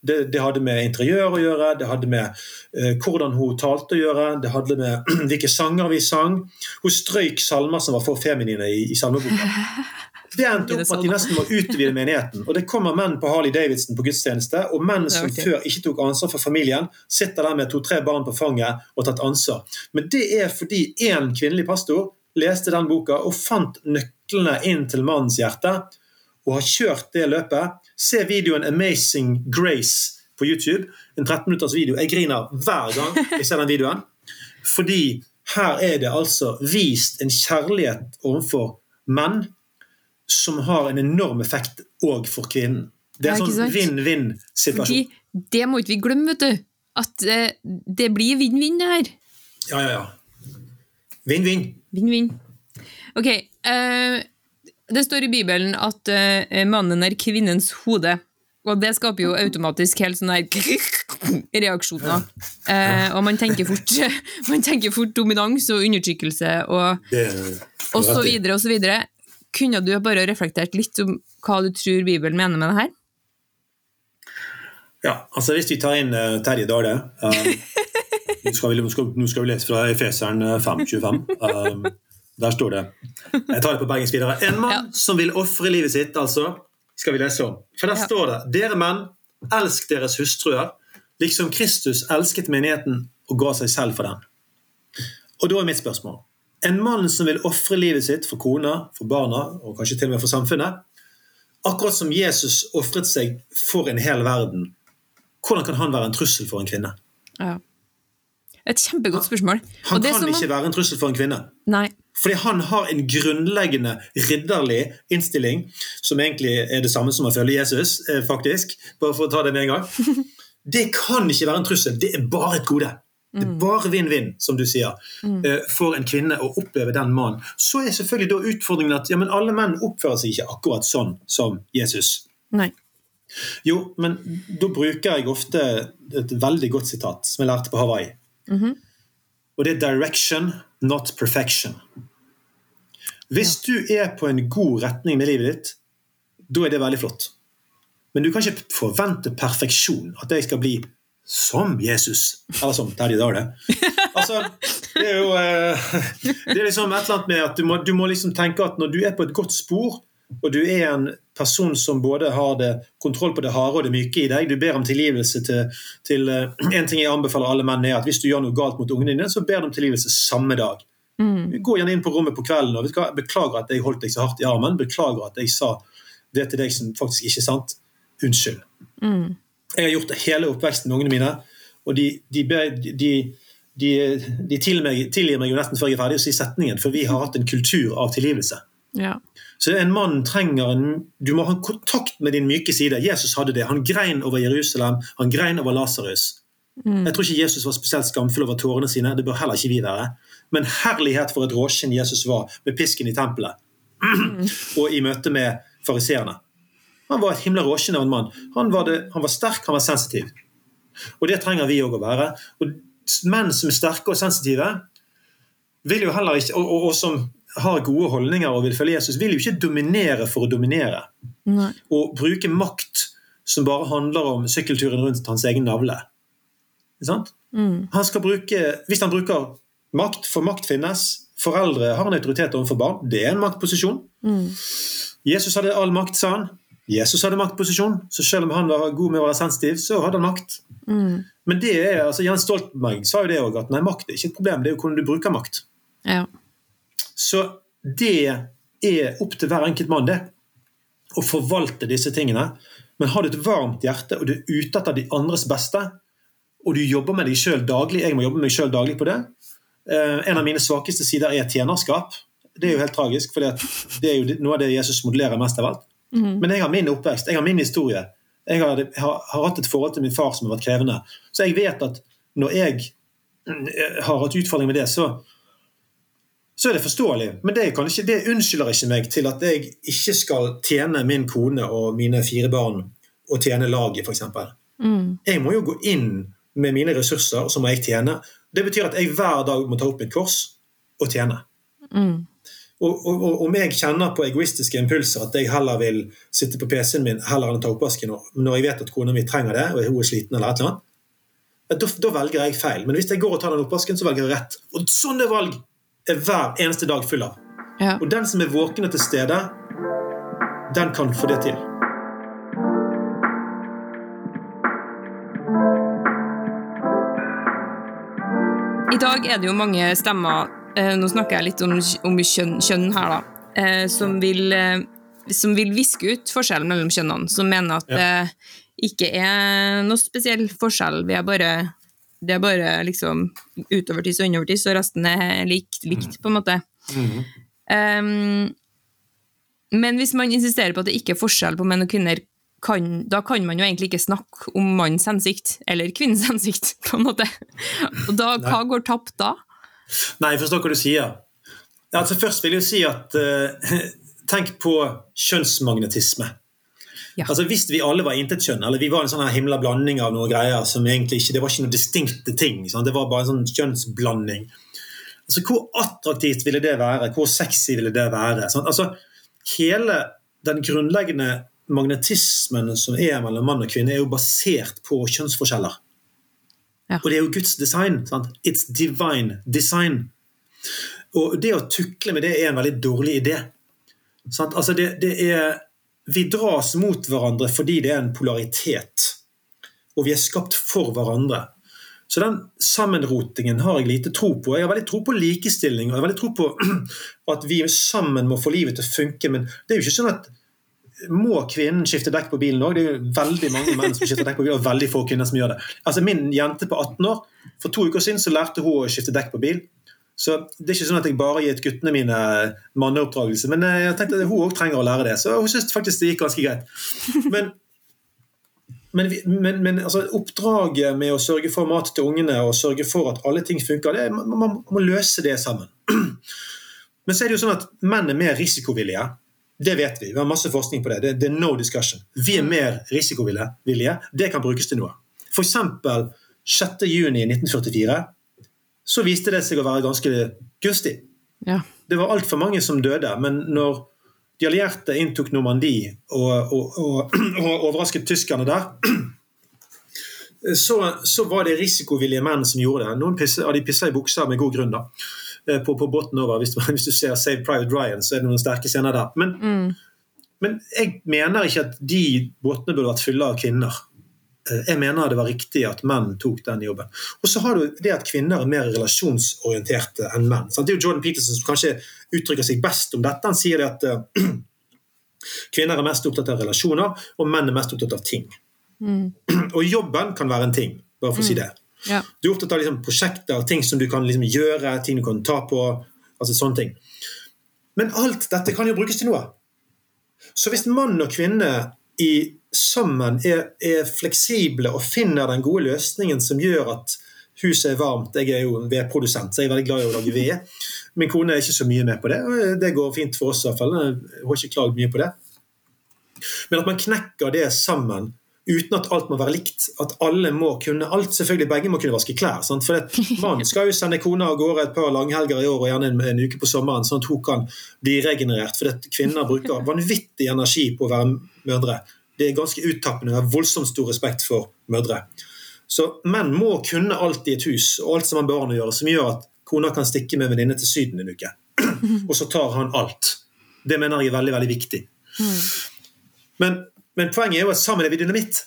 Det, det hadde med interiør å gjøre, det hadde med eh, hvordan hun talte å gjøre, det hadde med hvilke sanger vi sang. Hun strøyk salmer som var for feminine i, i salmeboka. Det endte opp med at de nesten må utvide menigheten. Og det kommer menn på Harley Davidson på gudstjeneste, og menn som før ikke tok ansvar for familien, sitter der med to-tre barn på fanget og tatt ansvar. Men det er fordi én kvinnelig pastor leste den boka og fant nøklene inn til mannens hjerte, og har kjørt det løpet. Se videoen 'Amazing Grace' på YouTube. En 13 minutters video. Jeg griner hver gang jeg ser den videoen. Fordi her er det altså vist en kjærlighet overfor menn som har en enorm effekt òg for kvinnen. Det er en sånn vinn-vinn-situasjon. Det må ikke vi glemme, vet du. At eh, det blir vinn-vinn, det her. Ja, ja, ja. Vinn-vinn. Vinn-vinn. Ok. Uh, Det står i Bibelen at uh, mannen er kvinnens hode. Og det skaper jo automatisk helt sånne reaksjoner. Uh, og man tenker, fort, man tenker fort dominans og undertrykkelse og, og så videre og så videre. Kunne du bare reflektert litt om hva du tror Bibelen mener med det her? Ja, altså hvis vi tar inn uh, Terje Dale um, nå, skal vi, nå, skal vi, lese fra Efeseren 5.25. Um, der står det Jeg tar det på bergensk videre. En mann ja. som vil ofre livet sitt, altså, skal vi lese om. For der ja. står det Dere menn, elsk deres hustruer, liksom Kristus elsket menigheten og ga seg selv for den. Og da er mitt spørsmål En mann som vil ofre livet sitt for kona, for barna og kanskje til og med for samfunnet, akkurat som Jesus ofret seg for en hel verden hvordan kan han være en trussel for en kvinne? Ja. Et kjempegodt spørsmål. Han, han kan ikke være en trussel for en kvinne. Nei. Fordi han har en grunnleggende ridderlig innstilling, som egentlig er det samme som å følge Jesus, eh, faktisk. Bare for å ta det med en gang. Det kan ikke være en trussel, det er bare et gode. Det er mm. bare vinn-vinn, som du sier, mm. Eh, for en kvinne å oppleve den mannen. Så er selvfølgelig da utfordringen at ja, men alle menn oppfører seg ikke akkurat sånn som Jesus. Nei. Jo, men da bruker jeg ofte et veldig godt sitat som jeg lærte på Hawaii. Mm -hmm. Og det er 'direction, not perfection'. Hvis du er på en god retning med livet ditt, da er det veldig flott. Men du kan ikke forvente perfeksjon. At jeg skal bli som Jesus. Eller som Terje Dale. Altså, det er jo eh, Det er liksom et eller annet med at du må, du må liksom tenke at når du er på et godt spor, og du er en person som både har det, kontroll på det harde og det myke i deg. Du ber om tilgivelse til, til uh, En ting jeg anbefaler alle menn, er at hvis du gjør noe galt mot ungene dine, så ber du om tilgivelse samme dag. Mm. Gå gjerne inn på rommet på kvelden og beklager at jeg holdt deg så hardt i armen. Beklager at jeg sa det til deg som faktisk ikke er sant. Unnskyld. Mm. Jeg har gjort det hele oppveksten med ungene mine, og de, de, de, de, de tilgir meg jo nesten før jeg er ferdig å si setningen, for vi har hatt en kultur av tilgivelse. Ja. Så en mann trenger en, Du må ha kontakt med din myke side. Jesus hadde det. Han grein over Jerusalem, han grein over Lasarus. Mm. Jeg tror ikke Jesus var spesielt skamfull over tårene sine. Det bør heller ikke vi være. Men herlighet for et råskinn Jesus var med pisken i tempelet mm. og i møte med fariseerne. Han var et himla råskinn av en mann. Han var, det, han var, sterk, han var sensitiv. Og det trenger vi òg å være. Og menn som er sterke og sensitive, vil jo heller ikke, og, og, og som har gode holdninger og vil følge Jesus, vil jo ikke dominere for å dominere. Nei. Og bruke makt som bare handler om sykkelturen rundt hans egen navle. Mm. Han skal bruke, hvis han bruker makt, for makt finnes Foreldre har en autoritet overfor barn. Det er en maktposisjon. Mm. Jesus hadde all makt, sa han. Jesus hadde maktposisjon, så selv om han var god med å være sensitiv, så hadde han makt. Mm. Men det er, altså Jens Stoltenberg sa jo det òg, at nei, makt er ikke et problem, det er jo hvordan du bruker makt. Ja. Så det er opp til hver enkelt mann, det. Å forvalte disse tingene. Men har du et varmt hjerte, og du er ute etter de andres beste, og du jobber med deg sjøl daglig Jeg må jobbe med meg sjøl daglig på det. Eh, en av mine svakeste sider er tjenerskap. Det er jo helt tragisk, for det er jo noe av det Jesus modellerer mest av alt. Mm. Men jeg har min oppvekst, jeg har min historie. Jeg har, har, har, hatt et forhold til min far som har vært krevende. Så jeg vet at når jeg eh, har hatt utfordringer med det, så, så er det forståelig. Men det, ikke, det, unnskylder ikke meg til at jeg ikke skal tjene min kone og mine fire barn og tjene laget, f.eks. Mm. Jeg må jo gå inn med mine ressurser, og så må jeg tjene. Det betyr at jeg hver dag må ta opp mitt kors og tjene. Mm. Og, og, om jeg kjenner på egoistiske impulser at jeg heller vil sitte på PC-en min heller enn å ta oppvasken når jeg vet at kona mi trenger det, og hun er sliten, eller et eller annet, da, da velger jeg feil. Men hvis jeg går og tar den oppvasken, så velger jeg rett. Og sånne valg er hver eneste dag full av. Ja. Og den som er våken og til stede, den kan få det til. I dag er det jo mange stemmer eh, Nå snakker jeg litt om, om kjønn, kjønn, her, da. Eh, som vil, eh, som vil viske ut forskjellen mellom kjønnene. Som mener at ja. det ikke er noe spesiell forskjell. Vi er bare det er bare liksom utovertiss og innovertiss, og resten er likt, likt på en måte. Mm. Um, men hvis man insisterer på at det ikke er forskjell på menn og kvinner, kan, da kan man jo egentlig ikke snakke om mannens hensikt, eller kvinnens hensikt, på en måte. Og da, hva går tapt da? Nei, jeg forstår hva du sier. Altså, først vil jeg si at uh, tenk på kjønnsmagnetisme. Ja. Altså Hvis vi alle var intetkjønn, eller vi var en sånn her himla blanding av noen greier som egentlig ikke, Det var ikke noen distinkte ting. Sant? Det var bare en sånn kjønnsblanding. Altså Hvor attraktivt ville det være? Hvor sexy ville det være? Sant? Altså Hele den grunnleggende magnetismen som er mellom mann og kvinne, er jo basert på kjønnsforskjeller. Ja. Og det er jo Guds design. Sant? It's divine design. Og det å tukle med det er en veldig dårlig idé. Sant? Altså det, det er, vi dras mot hverandre fordi det er en polaritet. Og vi er skapt for hverandre. Så den sammenrotingen har jeg lite tro på. Jeg har veldig tro på likestilling og jeg har veldig tro på at vi sammen må få livet til å funke. Men det er jo ikke sånn at må kvinnen skifte dekk på bilen òg? Det er jo veldig mange menn som skifter dekk på bilen, og veldig få kvinner som gjør det. Altså Min jente på 18 år, for to uker siden så lærte hun å skifte dekk på bil. Så det er ikke sånn at jeg bare gitt guttene mine manneoppdragelse, men eh, jeg tenkte at hun òg trenger å lære det. Så hun syntes faktisk det gikk ganske greit. Men, men, men, men altså, oppdraget med å sørge for mat til ungene og sørge for at alle ting funker, det, man, man må løse det sammen. Men så er det jo sånn at menn er mer risikovillige. Det vet vi. Vi har masse forskning på det. Det, det er no discussion. Vi er mer risikovillige. Det kan brukes til noe. F.eks. 6.6.1944 så viste det seg å være ganske gunstig. Ja. Det var altfor mange som døde, men når de allierte inntok Normandie og, og, og, og overrasket tyskerne der, så, så, var det risikovillige menn som gjorde det. Noen av de pissa i buksa med god grunn. da. Eh, på, på båten over. Hvis, hvis, du ser Save Private Ryan, så er det noen sterke scener der. Men, mm. men jeg mener ikke at de båtene burde vært fulle av kvinner. Eh, jeg mener det var riktig at menn tok den jobben. Og så har du det at kvinner er mer relasjonsorienterte enn menn. Det er jo Jordan Peterson som kanskje uttrykker seg best om dette. Han sier det at uh, kvinner er mest opptatt av relasjoner, og menn er mest opptatt av ting. Mm. Og jobben kan være en ting, bare for å si mm. det. Ja. Du er opptatt av liksom, prosjekter, ting som du kan liksom, gjøre, ting du kan ta på. altså sånne ting. Men alt dette kan jo brukes til noe. Så hvis mann og kvinne i, sammen er, er, fleksible og finner den gode løsningen som gjør at huset er varmt Jeg er jo en vedprodusent, så jeg er veldig glad i å lage ved. Min kone er ikke så mye med på det. Det går fint for oss i hvert fall. Hun har ikke klagd mye på det. Men at man knekker det sammen uten at alt må være likt. At alle må kunne alt. Selvfølgelig begge må kunne vaske klær. Sant? For Mannen skal jo sende kona av gårde et par langhelger i år og gjerne en, en, uke på sommeren, sånn at hun kan bli regenerert. For kvinner bruker vanvittig energi på å være mødre. Det er ganske uttappende. Jeg har voldsomt stor respekt for mødre. Så menn må kunne alt i et hus og alt som har barn å gjøre, som gjør at kona kan stikke med venninne til Syden en uke. Og så tar han alt. Det mener jeg er veldig, veldig viktig. Mm. Men men poenget er jo at sammen er vi dynamitt.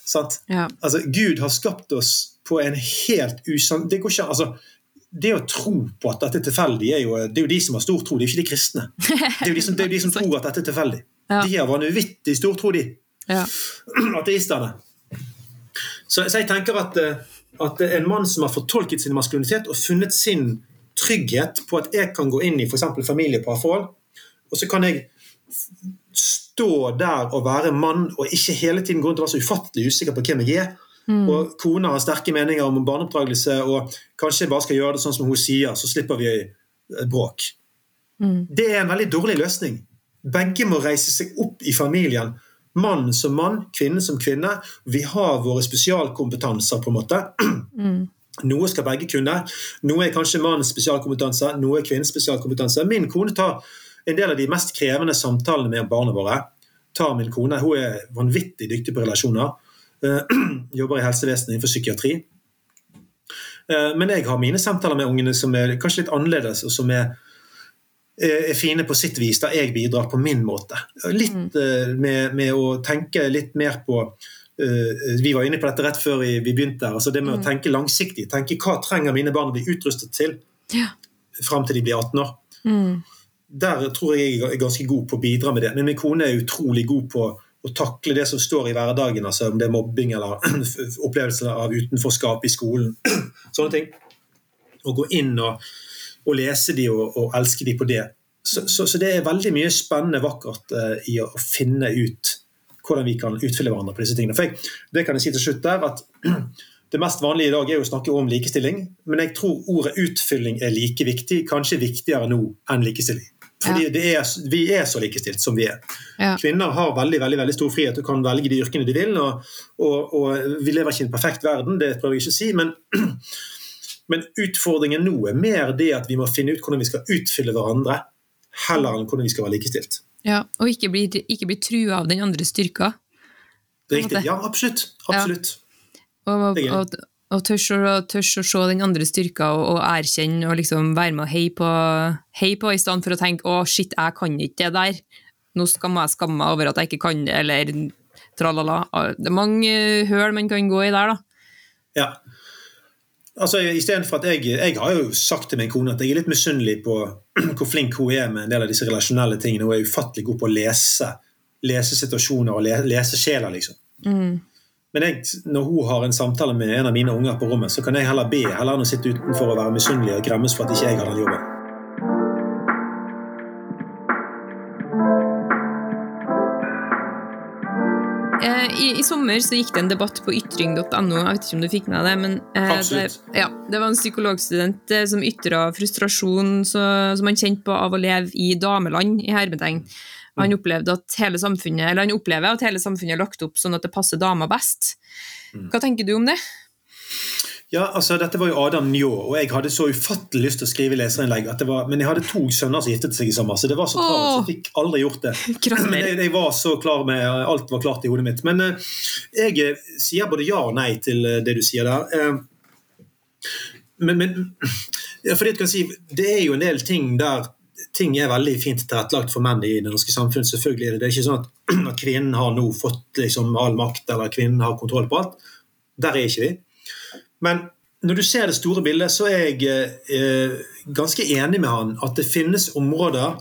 Ja. Altså, Gud har skapt oss på en helt usann Det går ikke altså, det å tro på at dette er tilfeldig, er jo, det er jo de som har stor tro, det er jo ikke de kristne. Det er jo de som, det er de som tror at dette er tilfeldig. Ja. De har vanvittig stor tro, de. Ja. Ateistene. Så, så, jeg tenker at, eh, at en mann som har fortolket sin maskulinitet og funnet sin trygghet på at jeg kan gå inn i f.eks. familieparforhold, og så kan jeg stå der og være mann og ikke hele tiden gå rundt og være så ufattelig usikker på hvem jeg er. Mm. Og kona har sterke meninger om barneoppdragelse og kanskje bare skal gjøre det sånn som hun sier, så slipper vi bråk. Mm. Det er en veldig dårlig løsning. Begge må reise seg opp i familien. Mann som mann, kvinne som kvinne. Vi har våre spesialkompetanser, på en måte. Mm. Noe skal begge kunne. Noe er kanskje mannens spesialkompetanse, noe er kvinnens spesialkompetanse. Min kone tar en del av de mest krevende samtalene med barna våre tar min kone. Hun er vanvittig dyktig på relasjoner. Uh, jobber i helsevesenet innenfor psykiatri. Uh, men jeg har mine samtaler med ungene som er kanskje litt annerledes, og som er, er fine på sitt vis, da jeg bidrar på min måte. Litt uh, med, med, å tenke litt mer på Vi var inne på dette rett før vi, begynte. altså Det med å mm. tenke langsiktig. tenke Hva trenger mine barn å bli utrustet til ja. fram til de blir 18 år? Mm der tror jeg jeg er ganske god på å bidra med det. Men min kone er utrolig god på å takle det som står i hverdagen, altså om det er mobbing eller opplevelser av utenforskap i skolen. Sånne ting. Å gå inn og, og lese de og, og, elske de på det. Så, så, så, det er veldig mye spennende vakkert uh, i å, finne ut hvordan vi kan utfylle hverandre på disse tingene. For jeg, det kan jeg si til slutt der, at Det mest vanlige i dag er å snakke om likestilling, men jeg tror ordet utfylling er like viktig, kanskje viktigere nå enn likestilling. Fordi ja. er, vi er så likestilt som vi er. Ja. Kvinner har veldig veldig, veldig stor frihet og kan velge de yrkene de vil. Og, og, og vi lever ikke i en perfekt verden, det prøver jeg ikke å si. men men utfordringen nå er mer det at vi må finne ut hvordan vi skal utfylle hverandre, heller enn hvordan vi skal være likestilt. Ja, Og ikke bli, ikke bli trua av den andre styrka. Riktig. Ja, absolutt. Absolutt. Ja. Og, og, og tørs å, tørs å se den andre styrka og, og, erkjenne og liksom være med og heie på, hei på, i stedet for å tenke 'å, shit, jeg kan ikke det der'. Nå skal jeg skamme meg over at jeg ikke kan det, eller tralala. Det er mange høl man kan gå i der, da. Ja. Altså, for at jeg, jeg har jo sagt til min kone at jeg er litt misunnelig på hvor flink hun er med en del av disse relasjonelle tingene. Hun er ufattelig god på å lese, lese situasjoner og lese sjeler, liksom. Mm. Men jeg, når hun har en samtale med en av mine unger på rommet, så kan jeg heller be heller enn å sitte utenfor og være misunnelig og gremmes for at ikke jeg har den jobben. Eh, I, I, sommer så gikk det en debatt på ytring.no. Jeg vet ikke om du fikk med det, men eh, det, ja, det, var en psykologstudent eh, som ytra frustrasjon så, som han kjente på av å leve i dameland, i hermetegn. Han, at hele eller han opplever at hele samfunnet er lagt opp sånn at det passer dama best. Mm. Hva tenker du om det? Ja, altså Dette var jo Adam Njå, og jeg hadde så ufattelig lyst til å skrive leserinnlegg. At det var, men jeg hadde to sønner som giftet seg i sommer, så det var så travelt. Så jeg fikk aldri gjort det. Men jeg, jeg, var så klar med Alt var klart i hodet mitt. Men uh, jeg eh, sier både ja og nei til uh, det du sier der. Uh, men, men ja, fordi jeg kan si, det er jo en del ting der ting er veldig fint tilrettelagt for menn i det norske samfunn. selvfølgelig Det er ikke sånn at kvinnen har nå fått liksom, all makt eller kvinnen har kontroll på alt. Der er ikke vi. Men når du ser det store bildet, så er jeg eh, ganske enig med han at det finnes områder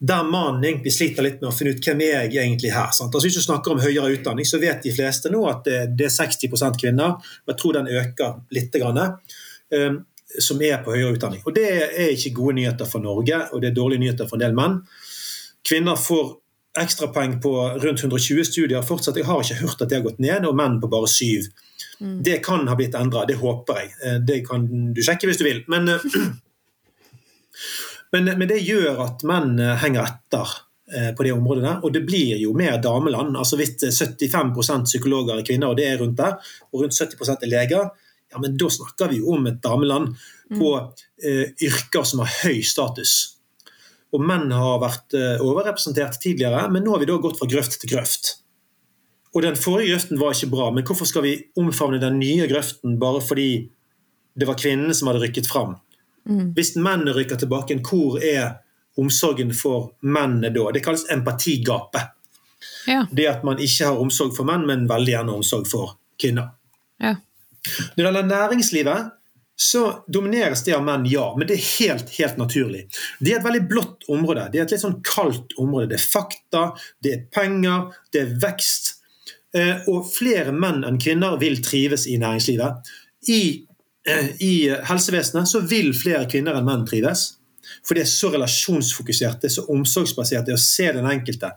der mannen egentlig sliter litt med å finne ut hvem er jeg egentlig her. Sant? Altså Hvis du snakker om høyere utdanning, så vet de fleste nå at det, det er 60 kvinner. og Jeg tror den øker litt. Grann. Um, som er på høyere utdanning. Og Det er ikke gode nyheter for Norge, og det er dårlige nyheter for en del menn. Kvinner får ekstrapoeng på rundt 120 studier fortsatt. Jeg har ikke hørt at det har gått ned, og menn på bare syv. Mm. Det kan ha blitt endra, det håper jeg. Eh, det kan du sjekke hvis du vil. Men, eh, men, men det gjør at menn eh, henger etter på det området der, og det blir jo mer dameland. altså Hvis 75% psykologer er kvinner, og det er rundt der, og rundt 70% er leger, ja, men da snakker vi jo om et dameland på eh, yrker som har høy status. Og menn har vært eh, overrepresentert tidligere, men nå har vi da gått fra grøft til grøft. Og den forrige grøften var ikke bra, men hvorfor skal vi omfavne den nye grøften bare fordi det var kvinnene som hadde rykket fram? Mm. Hvis mennene rykker tilbake, hvor er omsorgen for mennene da? Det kalles empatigapet. Ja. Det at man ikke har omsorg for menn, men veldig gjerne omsorg for kvinner. Ja. Når det gjelder næringslivet, så domineres det av menn, ja. Men det er helt, helt naturlig. Det er et veldig blått område. Det er et litt sånn kaldt område. Det er fakta, det er penger, det er vekst. Eh, og flere menn enn kvinner vil trives i næringslivet. I, eh, i helsevesenet så vil flere kvinner enn menn trives. For det er så relasjonsfokusert, det er så omsorgsbasert, det er å se den enkelte.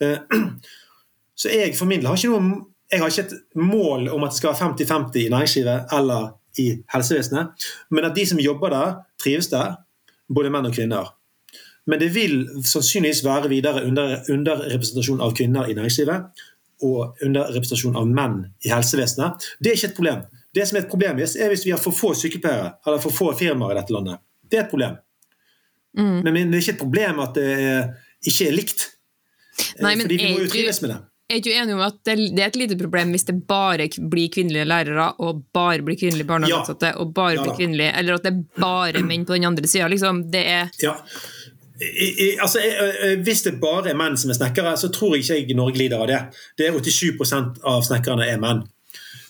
Eh, så jeg for min del har ikke noe jeg har ikke et mål om at det skal være 50-50 i næringslivet eller i helsevesenet, men at de som jobber der, trives der, både menn og kvinner. Men det vil sannsynligvis være videre under, underrepresentasjon av kvinner i næringslivet og underrepresentasjon av menn i helsevesenet. Det er ikke et problem. Det som er et problem er hvis vi har for få sykepleiere eller for få firmaer i dette landet. Det er et problem. Mm. Men det er ikke et problem at det ikke er likt. Nei, Fordi vi må jo trives med det er ikke enig om at det, er et lite problem hvis det bare blir kvinnelige lærere og bare blir kvinnelige barnehageansatte og bare ja, blir kvinnelige, eller at det er bare menn på den andre sida. Liksom. Det er ja. I, i, altså, hvis det bare er menn som er snekkere, så tror jeg ikke Norge lider av det. Det er 87 av snekkerne er menn.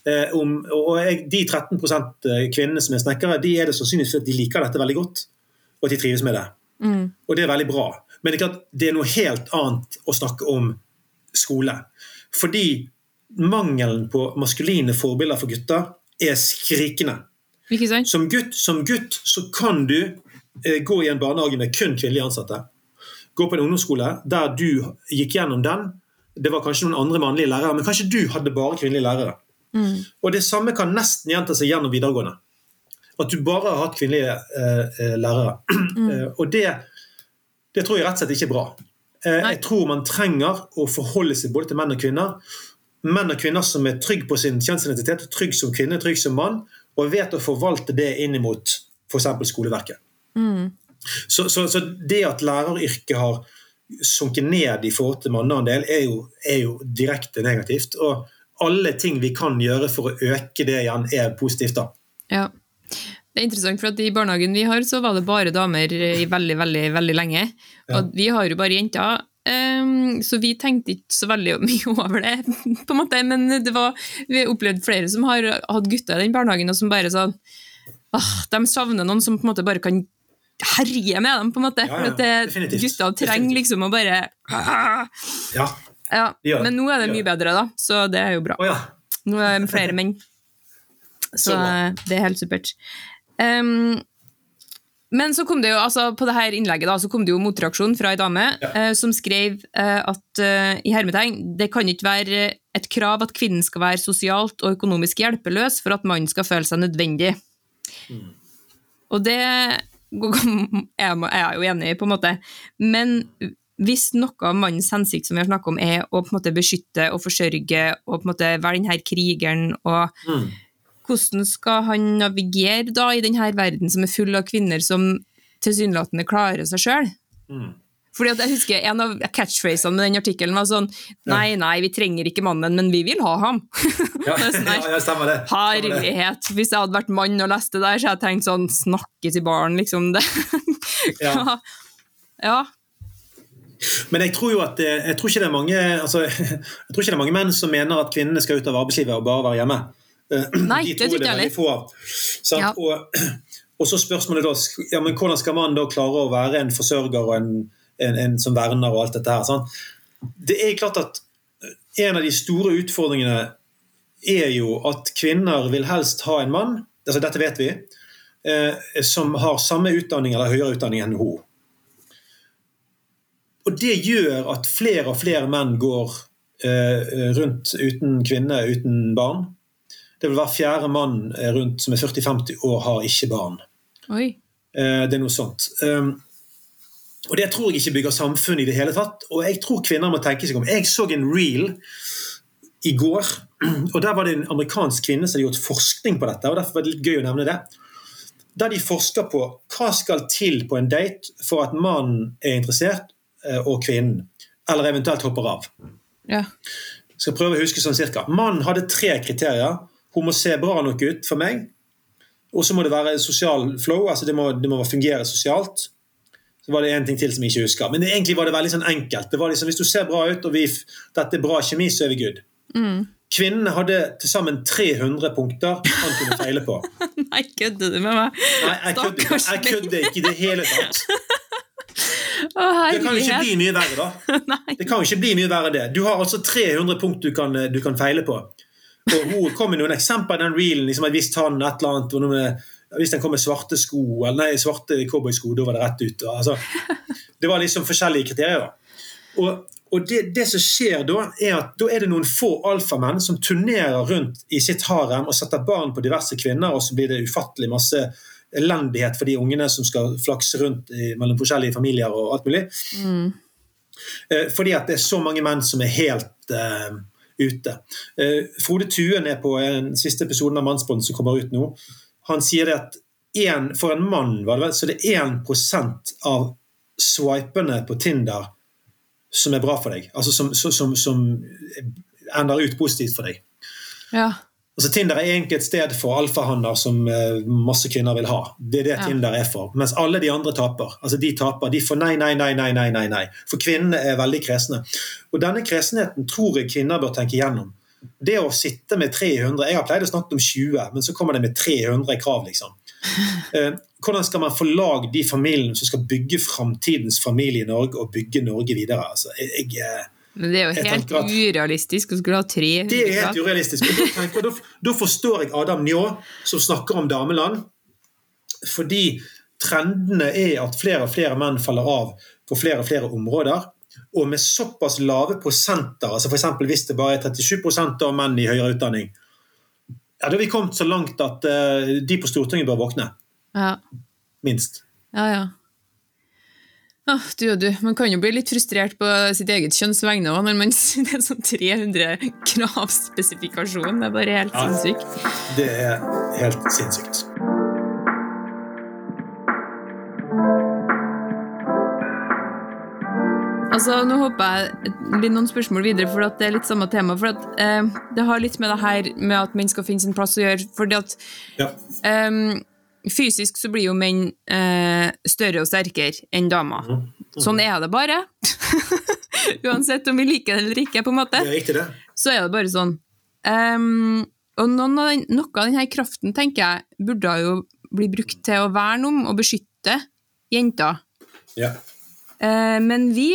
Eh, om, og jeg, De 13 eh, kvinnene som er snekkere, de er det sannsynligvis at de liker dette veldig godt, og at de trives med det. Mm. Og det er veldig bra. Men det er, klart, det er noe helt annet å snakke om skole. Fordi mangelen på maskuline forbilder for gutter er skrikende. Som gutt, som gutt så kan du eh, gå i en barnehage med kun kvinnelige ansatte. Gå på en ungdomsskole der du gikk gjennom den. Det var kanskje noen andre mannlige lærere, men kanskje du hadde bare kvinnelige lærere. Mm. Og Det samme kan nesten gjenta seg gjennom videregående. At du bare har hatt kvinnelige eh, eh lærere. Mm. og det Det tror jeg rett og slett ikke er bra. Eh, jeg tror man trenger å forholde seg både til menn og kvinner. Menn og kvinner som er trygge på sin kjønnsidentitet, trygg som kvinne, trygg som mann, og vet å forvalte det inn mot f.eks. skoleverket. Mm. Så, så, så, det at læreryrket har sunket ned i forhold til manneandel, er jo, er jo direkte negativt. Og alle ting vi kan gjøre for å øke det igjen, er positivt. da. Ja. Det er interessant, for at I barnehagen vi har, så var det bare damer i veldig veldig, veldig lenge. Ja. Og vi har jo bare jenter. Um, så vi tenkte ikke så veldig mye over det, på en måte. Men det var, vi har opplevd flere som har hatt gutter i den barnehagen, og som bare sånn ah, De savner noen som på en måte bare kan herje med dem, på en måte. Ja, ja, for at gutta trenger liksom å bare ah. Ja. ja. Men nå er det mye bedre, da, så det er jo bra. Oh, nå er det flere menn. Så det er helt supert. Um, men så kom det jo, altså på det her innlegget da, så kom det jo motreaksjon fra ei dame ja. uh, som skrev uh, at uh, i hermetegn, det kan ikke være et krav at kvinnen skal være sosialt og økonomisk hjelpeløs for at mannen skal føle seg nødvendig. Mm. Og det jeg er jeg jo enig i, på en måte. Men hvis noe av mannens hensikt som vi har snakket om, er å på en måte beskytte og forsørge og på en måte være denne krigeren og mm hvordan skal han navigere da i denne verden som er full av kvinner som tilsynelatende klarer seg sjøl? Mm. Fordi at jeg husker En av catchphrasene med den artikkelen var sånn Nei, nei, vi trenger ikke mannen, men vi vil ha ham. Ja, sånn ja, stemmer det. Herlighet. Hvis jeg hadde vært mann og lest det der, så hadde jeg tenkt sånn Snakke til barn, liksom. Det. ja. ja. Men jeg tror jo at jeg tror ikke det er mange altså, jeg tror ikke det er mange menn som mener at kvinnene skal ut av arbeidslivet og bare være hjemme. Eh, Nei, de det er det veldig få av. Ja. Og, og, så spørsmålet da, ja, men hvordan skal man da klare å være en forsørger og en, en, en som verner og alt dette her? Sant? Det er klart at en av de store utfordringene er jo at kvinner vil helst ha en mann, altså dette vet vi, eh, som har samme utdanning eller høyere utdanning enn hun. Og det gjør at flere og flere menn går eh, rundt uten kvinne, uten barn. Det vil være fjerde mann eh, rundt som er 40-50 år, har ikke barn. Oi. Eh, det er noe sånt. Um, og Det tror jeg ikke bygger samfunn i det hele tatt. Og jeg tror kvinner må tenke seg om. Jeg så en reel i går, og der var det en amerikansk kvinne som hadde gjort forskning på dette. og derfor var det litt gøy å nevne det. Der de forsker på hva skal til på en date for at mannen er interessert, eh, og kvinnen. Eller eventuelt hopper av. Ja. Jeg skal prøve å huske sånn cirka. Mannen hadde tre kriterier. Hun må se bra nok ut for meg. Og så må det være sosial flow, altså det må, det må fungere sosialt. Så var det en ting til som jeg ikke husker. Men det, egentlig var det veldig sånn enkelt. Det var liksom, Hvis du ser bra ut og vi, dette er bra kjemi, så er vi good. Mm. Kvinnene hadde til sammen 300 punkter han kunne feile på. Nei, kødder du med meg? Nei, jeg kødder, jeg kødder ikke i det hele tatt. det kan jo ikke bli mye verre, da. Det kan jo ikke bli mye verre det. Du har altså 300 punkt du kan, du kan feile på. Og hun kom med noen eksempler i den reelen. Liksom, hvis han et eller annet med, Hvis den kom med svarte sko, eller nei, svarte cowboysko, da var det rett ut. Altså, det var liksom forskjellige kriterier. Og, og det, det, som skjer da, er at da er det noen få alfamenn som turnerer rundt i sitt harem og setter barn på diverse kvinner, og så blir det ufattelig masse elendighet for de ungene som skal flakse rundt i, mellom forskjellige familier og alt mulig. Mm. Eh, fordi at det er så mange menn som er helt eh, ute. Eh, Frode Tuen er på en siste episoden av Mannsbånd som kommer ut nå. Han sier det at en, for en mann var det så det er 1 av swipene på Tinder som er bra for deg. Altså som, som, som ender ut positivt for deg. Ja. Altså Tinder er egentlig et sted for alfahanner som uh, masse kvinner vil ha. Det er det ja. Tinder er for. Mens alle de andre taper. Altså De taper, de får nei, nei, nei, nei, nei, nei, nei. For kvinnene er veldig kresne. Og denne kresenheten tror jeg kvinner bør tenke igjennom. Det å sitte med 300 Jeg har pleid å snakke om 20, men så kommer det med 300 krav, liksom. Uh, hvordan skal man få lag de familiene som skal bygge framtidens familie i Norge, og bygge Norge videre? Altså, jeg, jeg eh, men det er jo helt urealistisk å skulle ha tre Det er helt urealistisk. Da, tenker, da, da, forstår jeg Adam Njå, som snakker om dameland. Fordi trendene er at flere og flere menn faller av på flere og flere områder. Og med såpass lave prosenter, altså f.eks. hvis det bare er 37 av menn i høyere utdanning, ja, da har vi kommet så langt at uh, de på Stortinget bør våkne. Ja. Minst. Ja, ja. Ah, du du, Man kan jo bli litt frustrert på sitt eget kjønns vegne òg når man det er sånn 300 kravspesifikasjon. Det er bare helt ja, sinnssykt. Det er helt sinnssykt. Altså, nå håper jeg blir noen spørsmål videre, for det er litt samme tema. for at, eh, Det har litt med det her med at menn skal finne sin plass å gjøre. fordi at ja. eh, Fysisk så blir jo menn eh, større og sterkere enn damer. Mm. Mm. Sånn er det bare. Uansett om vi liker det eller ikke, på en måte. Det er riktig det. Så er det bare sånn. Um, og av den, noe av denne kraften tenker jeg burde jo bli brukt til å verne om og beskytte jenter. Ja. Uh, men vi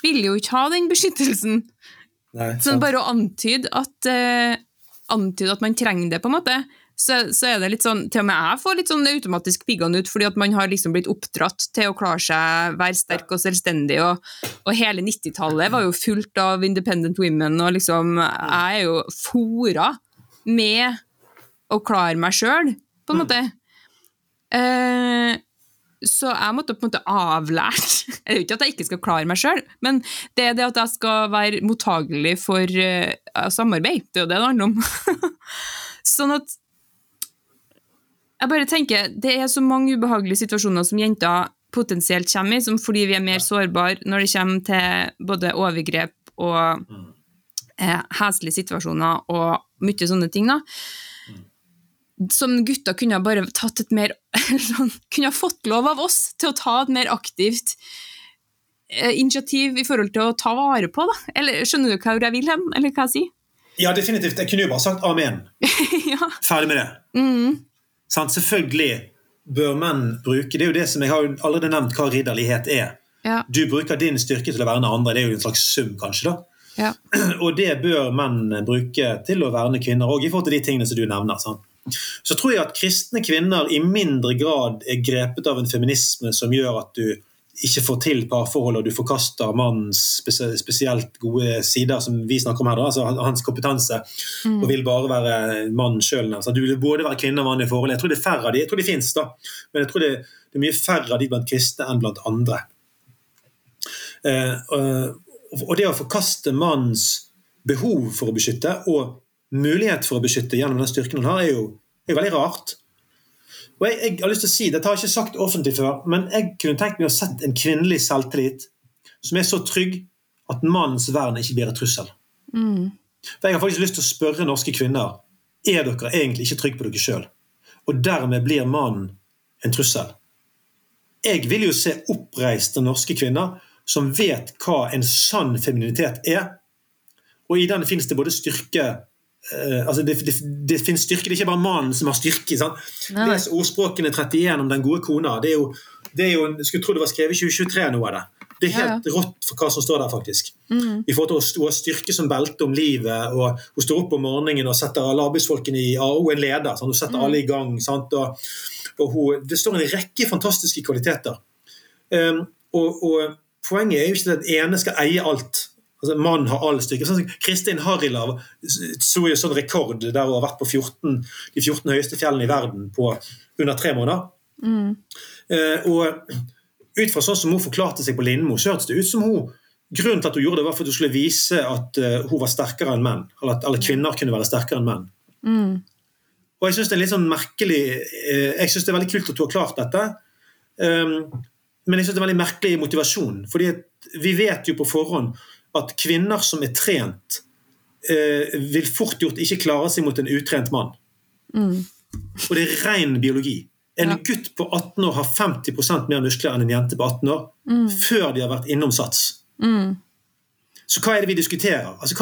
vil jo ikke ha den beskyttelsen. Nei, sånn bare å antyde at, uh, antyde at man trenger det, på en måte så, så, er det litt sånn Til og med jeg får litt sånn automatisk piggene ut, fordi at man har liksom blitt oppdratt til å klare seg, være sterk og selvstendig, og, og hele 90-tallet var jo fullt av independent women, og liksom Jeg er jo fora med å klare meg sjøl, på en mm. måte. Eh, så jeg måtte på en måte avlært Jeg vet ikke at jeg ikke skal klare meg sjøl, men det er det at jeg skal være mottagelig for uh, samarbeid. Det er jo det det handler om. sånn at jeg bare tenker, Det er så mange ubehagelige situasjoner som jenter potensielt kommer i, som fordi vi er mer sårbare når det kommer til både overgrep og mm. eh, heslige situasjoner og mye sånne ting. da. Mm. Som gutter kunne bare tatt et mer sånn, Kunne fått lov av oss til å ta et mer aktivt eh, initiativ i forhold til å ta vare på. da. Eller Skjønner du hva jeg vil hen, eller hva jeg sier? Ja, definitivt. Jeg kunne jo bare sagt amen. ja. Ferdig med det. Mm. Sant? Selvfølgelig bør menn bruke Det er jo det som jeg har allerede nevnt hva ridderlighet er. Ja. Du bruker din styrke til å verne andre. Det er jo en slags sum, kanskje. da. Ja. Og det bør menn bruke til å verne kvinner òg, i forhold til de tingene som du nevner. Sant? Så tror jeg at kristne kvinner i mindre grad er grepet av en feminisme som gjør at du ikke får til parforhold, og du forkaster mannens spesielt gode sider, som vi snakker om her, da, altså hans kompetanse, mm. og vil bare være mann sjøl. Du vil både være kvinne og mann i forhold. Jeg tror det er færre av de, jeg tror de fins, da, men jeg tror det, det, er mye færre av de blant kristne enn blant andre. Eh, og det å forkaste mannens behov for å beskytte, og mulighet for å beskytte gjennom den styrken han har, er jo, er veldig rart. Og jeg, jeg, har lyst til å si, Dette har jeg ikke sagt offentlig før, men jeg kunne tenkt meg å sett en kvinnelig selvtillit som er så trygg at mannens vern ikke blir en trussel. Mm. For Jeg har faktisk lyst til å spørre norske kvinner er dere egentlig ikke trygge på dere sjøl. Og dermed blir mannen en trussel. Jeg vil jo se oppreiste norske kvinner som vet hva en sann femininitet er. Og i den finnes det både styrke Uh, altså det, det, det, finnes styrke, det er ikke bare mannen som har styrke. Les ordspråkene 31 om den gode kona. Det er jo, det er jo, jeg skulle tro det var skrevet i 2023 noe av det. Det er helt ja, ja. rått for hva som står der, faktisk. Mm. I forhold til å ha styrke som belte om livet. og Hun står opp om morgenen og setter alle arbeidsfolkene i er en leder. Sant? Hun setter mm. alle i gang. Og, og hun, det står en rekke fantastiske kvaliteter. Um, og, og, Poenget er jo ikke at den ene skal eie alt. Altså, Mannen har all styrke. Sånn, Kristin Harilav så jo sånn rekord der hun har vært på 14, de 14 høyeste fjellene i verden på under tre måneder. Mm. Eh, og ut fra sånn som hun forklarte seg på Lindmo, så hørtes det ut som hun Grunnen til at hun gjorde det, var for at hun skulle vise at uh, hun var sterkere enn menn. Eller at alle kvinner kunne være sterkere enn menn. Mm. Og jeg syns det er litt sånn merkelig eh, Jeg synes det er veldig kult at hun har klart dette. Um, men jeg synes det er veldig merkelig motivasjon. fordi vi vet jo på forhånd at kvinner som er trent, eh, vil fort gjort ikke klare seg mot en utrent mann. Mm. Og det er ren biologi. En ja. gutt på 18 år har 50% mer muskler enn en jente på 18 år mm. før de har vært innom sats. Mm. Så hva er det vi diskuterer? Altså,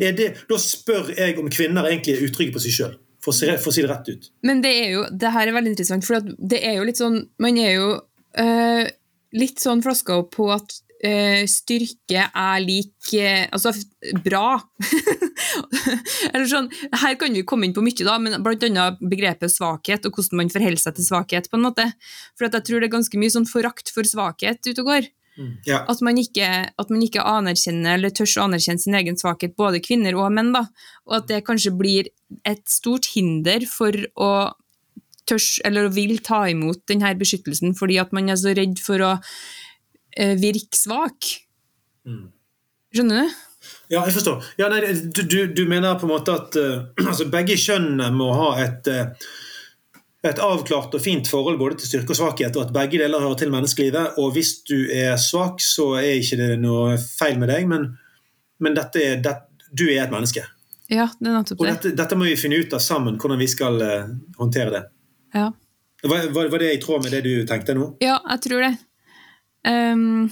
er det, da spør jeg om kvinner egentlig er utrygge på seg sjøl. For, for, å si det rett ut. Men det er jo, det her er veldig interessant, for det er jo litt sånn Man er jo øh, litt sånn flaska opp på at styrke er lik uh, Altså bra. Eller sånn, her kan vi komme inn på mye, da, men bl.a. begrepet svakhet og hvordan man forholder seg til svakhet. på en måte. For jeg tror det er ganske mye sånn forakt for svakhet ute og går. Mm, ja. At, man ikke, at, man ikke, anerkjenner eller tør å anerkjenne sin egen svakhet, både kvinner og menn. da, Og at det kanskje blir et stort hinder for å tørs eller vil ta imot denne beskyttelsen, fordi at man er så redd for å uh, virke svak. Mm. Skjønner du? Ja, jeg forstår. Ja, nei, du, du, du, mener på en måte at uh, altså begge kjønnene må ha et, uh, et avklart og fint forhold både til styrke og svakhet, og at begge deler hører til menneskelivet. Og hvis du er svak, så er ikke det noe feil med deg, men, men er, det, du er et menneske. Ja, det er nettopp det. Og dette, dette, må vi finne ut av sammen, hvordan vi skal uh, håndtere det. Ja. Var, var, det i tråd med det du tenkte nå? Ja, jeg tror det. Um,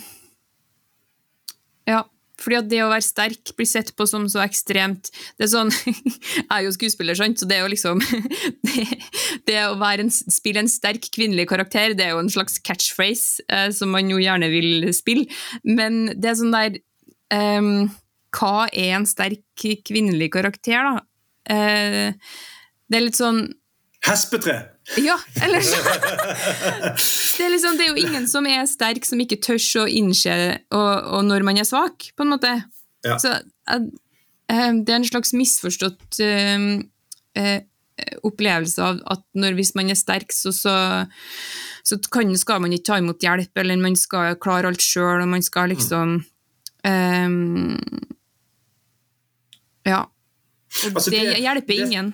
ja. Fordi at det å være sterk blir sett på som så ekstremt det er sånn, Jeg er jo skuespiller, sant, så det er jo liksom Det, det å en, spille en sterk kvinnelig karakter, det er jo en slags catchphrase eh, som man jo gjerne vil spille, men det er sånn der um, Hva er en sterk kvinnelig karakter, da? Uh, det er litt sånn Hespetre! Ja, eller det, er liksom, det er jo ingen som er sterk, som ikke tør å innse og, og når man er svak, på en måte. Ja. Så uh, det er en slags misforstått uh, uh, opplevelse av at når, hvis man er sterk, så, så, så kan, skal man ikke ta imot hjelp, eller man skal klare alt sjøl, og man skal liksom um, Ja. Altså, det, det, hjelper det, ingen.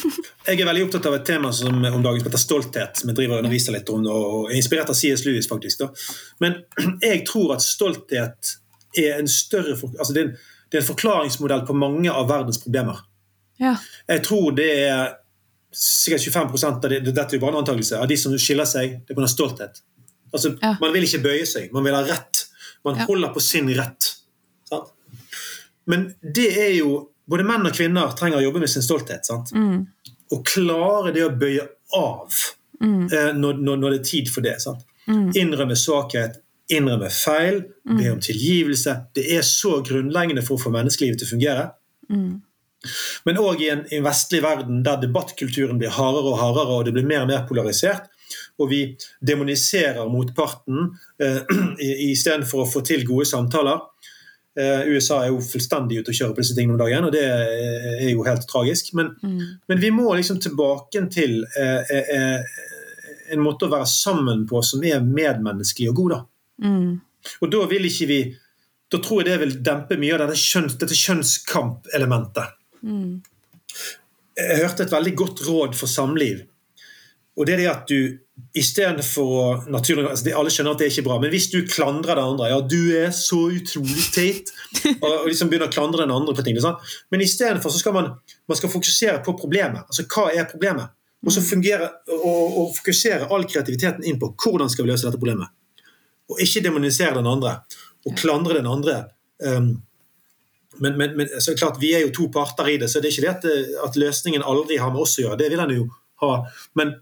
jeg er veldig opptatt av et tema som, om dagen heter stolthet, som jeg driver og underviser litt om, og er inspirert av C.S. Lewis, faktisk. Da. Men jeg tror at stolthet er en større altså det, er en, det er en forklaringsmodell på mange av verdens problemer. Ja. Jeg tror det er sikkert 25 av det, dette er bare en av de som skiller seg, det er pga. stolthet. Altså, ja. Man vil ikke bøye seg, man vil ha rett. Man ja. holder på sin rett. Sant? Men det er jo både menn og kvinner trenger å jobbe med sin stolthet. sant? Mm. Og klare det å bøye av mm. eh, når, når, når, det er tid for det. sant? Mm. Innrømme svakhet, innrømme feil, mm. be om tilgivelse. Det er så grunnleggende for å få menneskelivet til å fungere. Mm. Men òg i en, i en vestlig verden der debattkulturen blir hardere og hardere, og det blir mer og mer polarisert, og vi demoniserer motparten eh, istedenfor å få til gode samtaler, USA er jo fullstendig ute å kjøre på disse tingene om dagen, og det er jo helt tragisk. Men, mm. men vi må liksom tilbake til uh, uh, en måte å være sammen på som er medmenneskelig og god. da. Mm. Og da vil ikke vi Da tror jeg det vil dempe mye av kjønns, dette kjønnskamp-elementet. Mm. Jeg hørte et veldig godt råd for samliv, og det er det at du Istedenfor å naturlig, altså Alle skjønner at det er ikke bra, men hvis du klandrer den andre Ja, du er så utrolig teit. Og, liksom begynner å klandre den andre på ting. Sånn. Men istedenfor skal man, man skal fokusere på problemet. Altså hva er problemet? Og så fungere, og, og fokusere all kreativiteten inn på hvordan skal vi løse dette problemet. Og ikke demonisere den andre og klandre den andre. Um, men, men, men, så klart, vi er jo to parter i det, så det er ikke det at, at løsningen aldri har med oss å gjøre. Det vil den jo ha. Men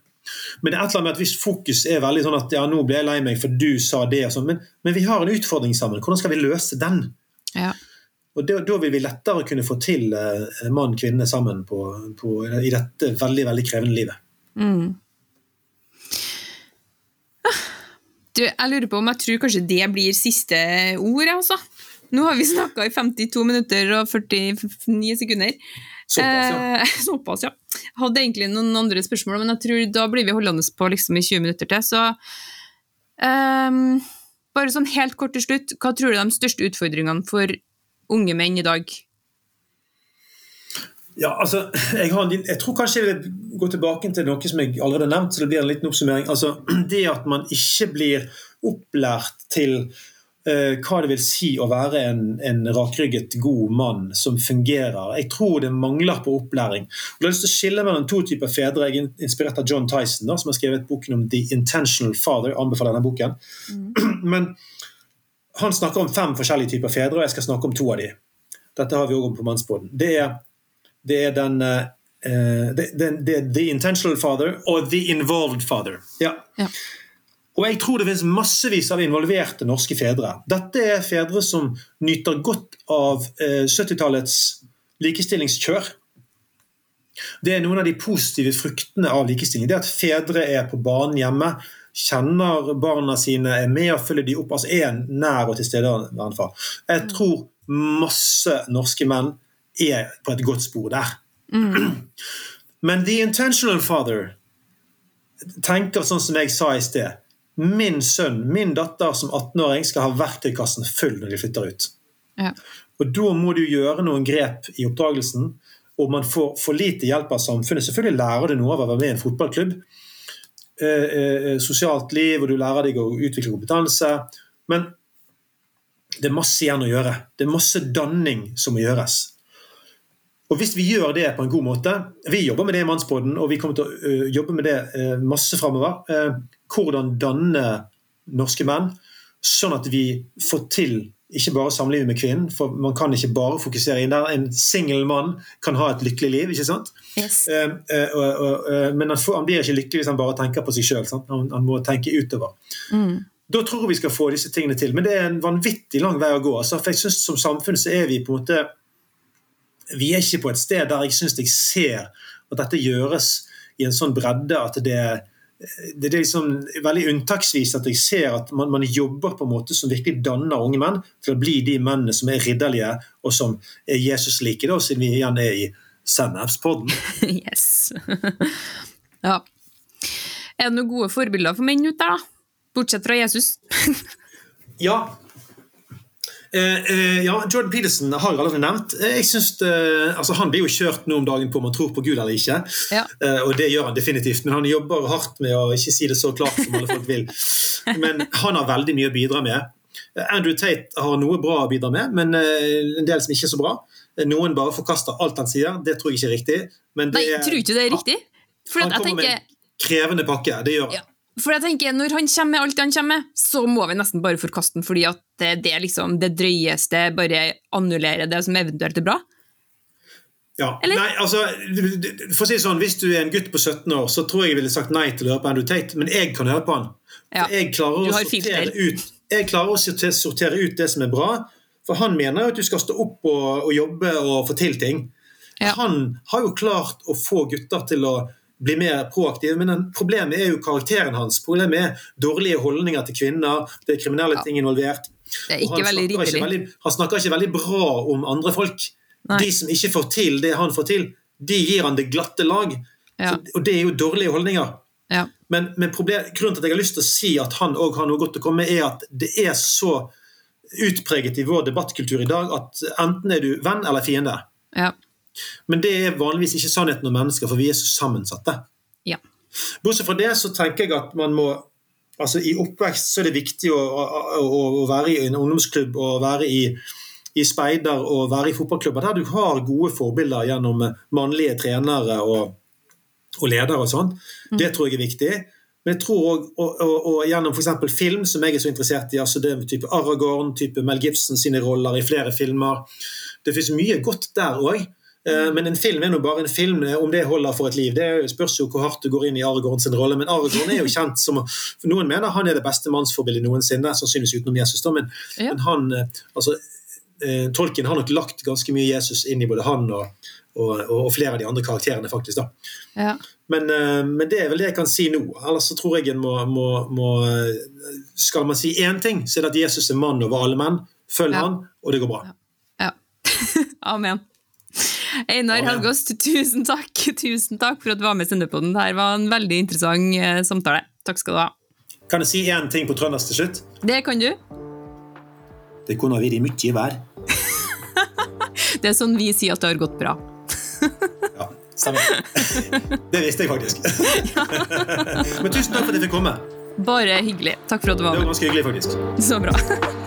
men det er et eller annet med at hvis fokus er veldig sånn at ja, nå ble jeg lei meg for du sa det, og sånn, men, men, vi har en utfordring sammen. Hvordan skal vi løse den? Ja. Og Da vil vi lettere kunne få til eh, mann og kvinne sammen på, på, i dette veldig veldig krevende livet. Mm. Ah, du, jeg lurer på om jeg tror kanskje det blir siste ord. Altså. Nå har vi snakka i 52 minutter og 49 sekunder. Såpass, ja. Eh, såpass, ja. Jeg hadde egentlig noen andre spørsmål, men jeg tror da blir vi holdende på liksom i 20 minutter til. Så um, bare sånn helt kort til slutt, hva tror du er de største utfordringene for unge menn i dag? Ja, altså, jeg, har, jeg, tror kanskje jeg vil gå tilbake til noe som jeg allerede har nevnt. så det blir en liten oppsummering. Altså, Det at man ikke blir opplært til hva det vil si å være en, en, rakrygget, god mann som fungerer. Jeg tror det mangler på opplæring. Og jeg har lyst til å skille mellom to typer fedre. Jeg er inspirert av John Tyson, da, som har skrevet boken om The Intentional Father. Jeg anbefaler denne boken. Mm. Men han snakker om fem forskjellige typer fedre, og jeg skal snakke om to av de. Dette har vi òg om på Mannsboden. Det, det, er den uh, det, det, det, The Intentional Father og The Involved Father. Ja. ja. Og jeg tror det finnes massevis av involverte norske fedre. Dette er fedre som nyter godt av 70-tallets eh, likestillingskjør. Det er noen av de positive fruktene av likestilling. Det at fedre er på banen hjemme, kjenner barna sine, er med og følger de opp. Altså er nær og tilstedeværende far. Jeg tror masse norske menn er på et godt spor der. Mm. Men the intentional father tenker sånn som jeg sa i sted min sønn, min datter som 18-åring skal ha verktøykassen full når de flytter ut. Ja. Og Da må du gjøre noen grep i oppdragelsen, og man får for lite hjelp av samfunnet. Selvfølgelig lærer du noe av å være med i en fotballklubb. Eh, eh, sosialt liv, og du lærer deg å utvikle kompetanse. Men det er masse igjen å gjøre. Det er masse danning som må gjøres. Og Hvis vi gjør det på en god måte Vi jobber med det i mannsbåden, og vi kommer til å uh, jobbe med det uh, masse framover. Uh, hvordan danne norske menn, sånn at vi får til ikke bare samlivet med kvinnen, for man kan ikke bare fokusere inn der. En singel mann kan ha et lykkelig liv, ikke sant? Yes. men han, får, han, blir ikke lykkelig hvis han bare tenker på seg sjøl. Han, han, må tenke utover. Mm. Da tror jeg vi skal få disse tingene til. Men det er en vanvittig lang vei å gå. Altså, for jeg synes Som samfunn så er vi på en måte vi er ikke på et sted der jeg syns jeg ser at dette gjøres i en sånn bredde at det, det er liksom veldig unntaksvis at jeg ser at man, man, jobber på en måte som virkelig danner unge menn til å bli de mennene som er ridderlige og som er Jesus-like, da, siden vi igjen er i Sennepspodden. yes. ja. Er det noen gode forbilder for menn ute der, da? Bortsett fra Jesus? ja, ja, Jordan Peterson har jeg allerede nevnt. Eh, jeg synes altså Han blir jo kjørt nå om dagen på om han tror på Gud eller ikke. Ja. Eh, og det gjør han definitivt, men han jobber hardt med å ikke si det så klart som alle folk vil. Men han har veldig mye å bidra med. Eh, Andrew Tate har noe bra å bidra med, men eh, en del som ikke er så bra. Noen bare forkaster alt han sier. Det tror jeg ikke er riktig. Men det, Nei, tror ikke det er riktig? For han kommer tenker... med en krevende pakke. Det gjør han. Ja. For jeg tenker, Når han kommer med alt han kommer med, så må vi nesten bare forkaste den, fordi at det, det liksom det drøyeste bare annullerer det som eventuelt er bra. Ja, Eller? nei, altså, for å si sånn, Hvis du er en gutt på 17 år, så tror jeg jeg ville sagt nei til å høre på Andrew Tate, men jeg kan høre på han. Ja. Jeg klarer, ut, jeg klarer å sortere ut det som er bra. For han mener jo at du skal stå opp og, og jobbe og få til ting. Ja. Han har jo klart å få gutter til å bli mer proaktiv. Men problemet er jo karakteren hans. Problemet er dårlige holdninger til kvinner, det er kriminelle ting involvert. Det er ikke veldig ridderlig. Han snakker ikke veldig bra om andre folk. Nei. De som ikke får til det han får til, de gir han det glatte lag. Ja. Så, og det er jo dårlige holdninger. Ja. Men, men problem, grunnen til at jeg har lyst til å si at han òg har noe godt å komme med, er at det er så utpreget i vår debattkultur i dag at enten er du venn eller fiende. Ja. Men det er vanligvis ikke sannheten om mennesker, for vi er så sammensatte. Ja. Bortsett fra det så tenker jeg at man må altså I oppvekst så er det viktig å, å, å være i en ungdomsklubb og være i, i speider og være i fotballklubber der du har gode forbilder gjennom mannlige trenere og, og ledere og sånn. Mm. Det tror jeg er viktig. Men jeg tror også, og, og, og gjennom f.eks. film, som jeg er så interessert i, altså det type Aragorn, type Mel Gibson sine roller i flere filmer Det finnes mye godt der òg. Eh, men en film er nå bare en film. Eh, om det holder for et liv, det spørs jo hvor hardt du går inn i Aragorn sin rolle. Men Aragorn er jo kjent som Noen mener han er det beste mannsforbildet noensinne, sannsynligvis utenom Jesus. Da, men, ja. men han, eh, altså, Tolkien har nok lagt ganske mye Jesus inn i både han og, og, og flere av de andre karakterene, faktisk. da. Ja. Men, men, det er vel det jeg kan si nå. Ellers så tror jeg en må, må, må Skal man si én ting, så er det at Jesus er mann over alle menn. Følg ja. han, og det går bra. Ja. Amen. Einar Helgås, tusen takk Tusen takk for at du var med i Sendepoden. Det var en veldig interessant eh, samtale. Takk skal du ha. Kan jeg si én ting på trøndersk til slutt? Det kan du. Det kunne vært mye vær. det er sånn vi sier at det har gått bra. ja, samme. Det visste jeg faktisk. Men tusen takk for at jeg fikk komme. Bare hyggelig. Takk for at du var med. Det var ganske hyggelig, faktisk. Så bra.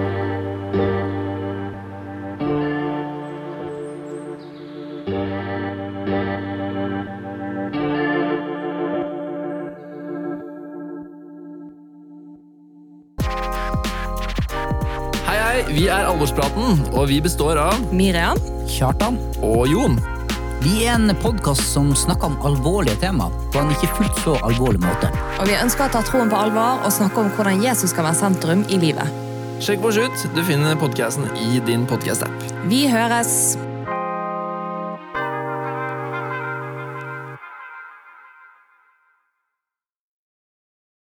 Er og vi består av Miriam, Kjartan og Jon. Vi er en podkast som snakker om alvorlige tema på en ikke fullt så alvorlig måte. Og Vi ønsker å ta troen på alvor og snakke om hvordan Jesus skal være sentrum i livet. Sjekk oss ut. Du finner podkasten i din podkast-app. Vi høres!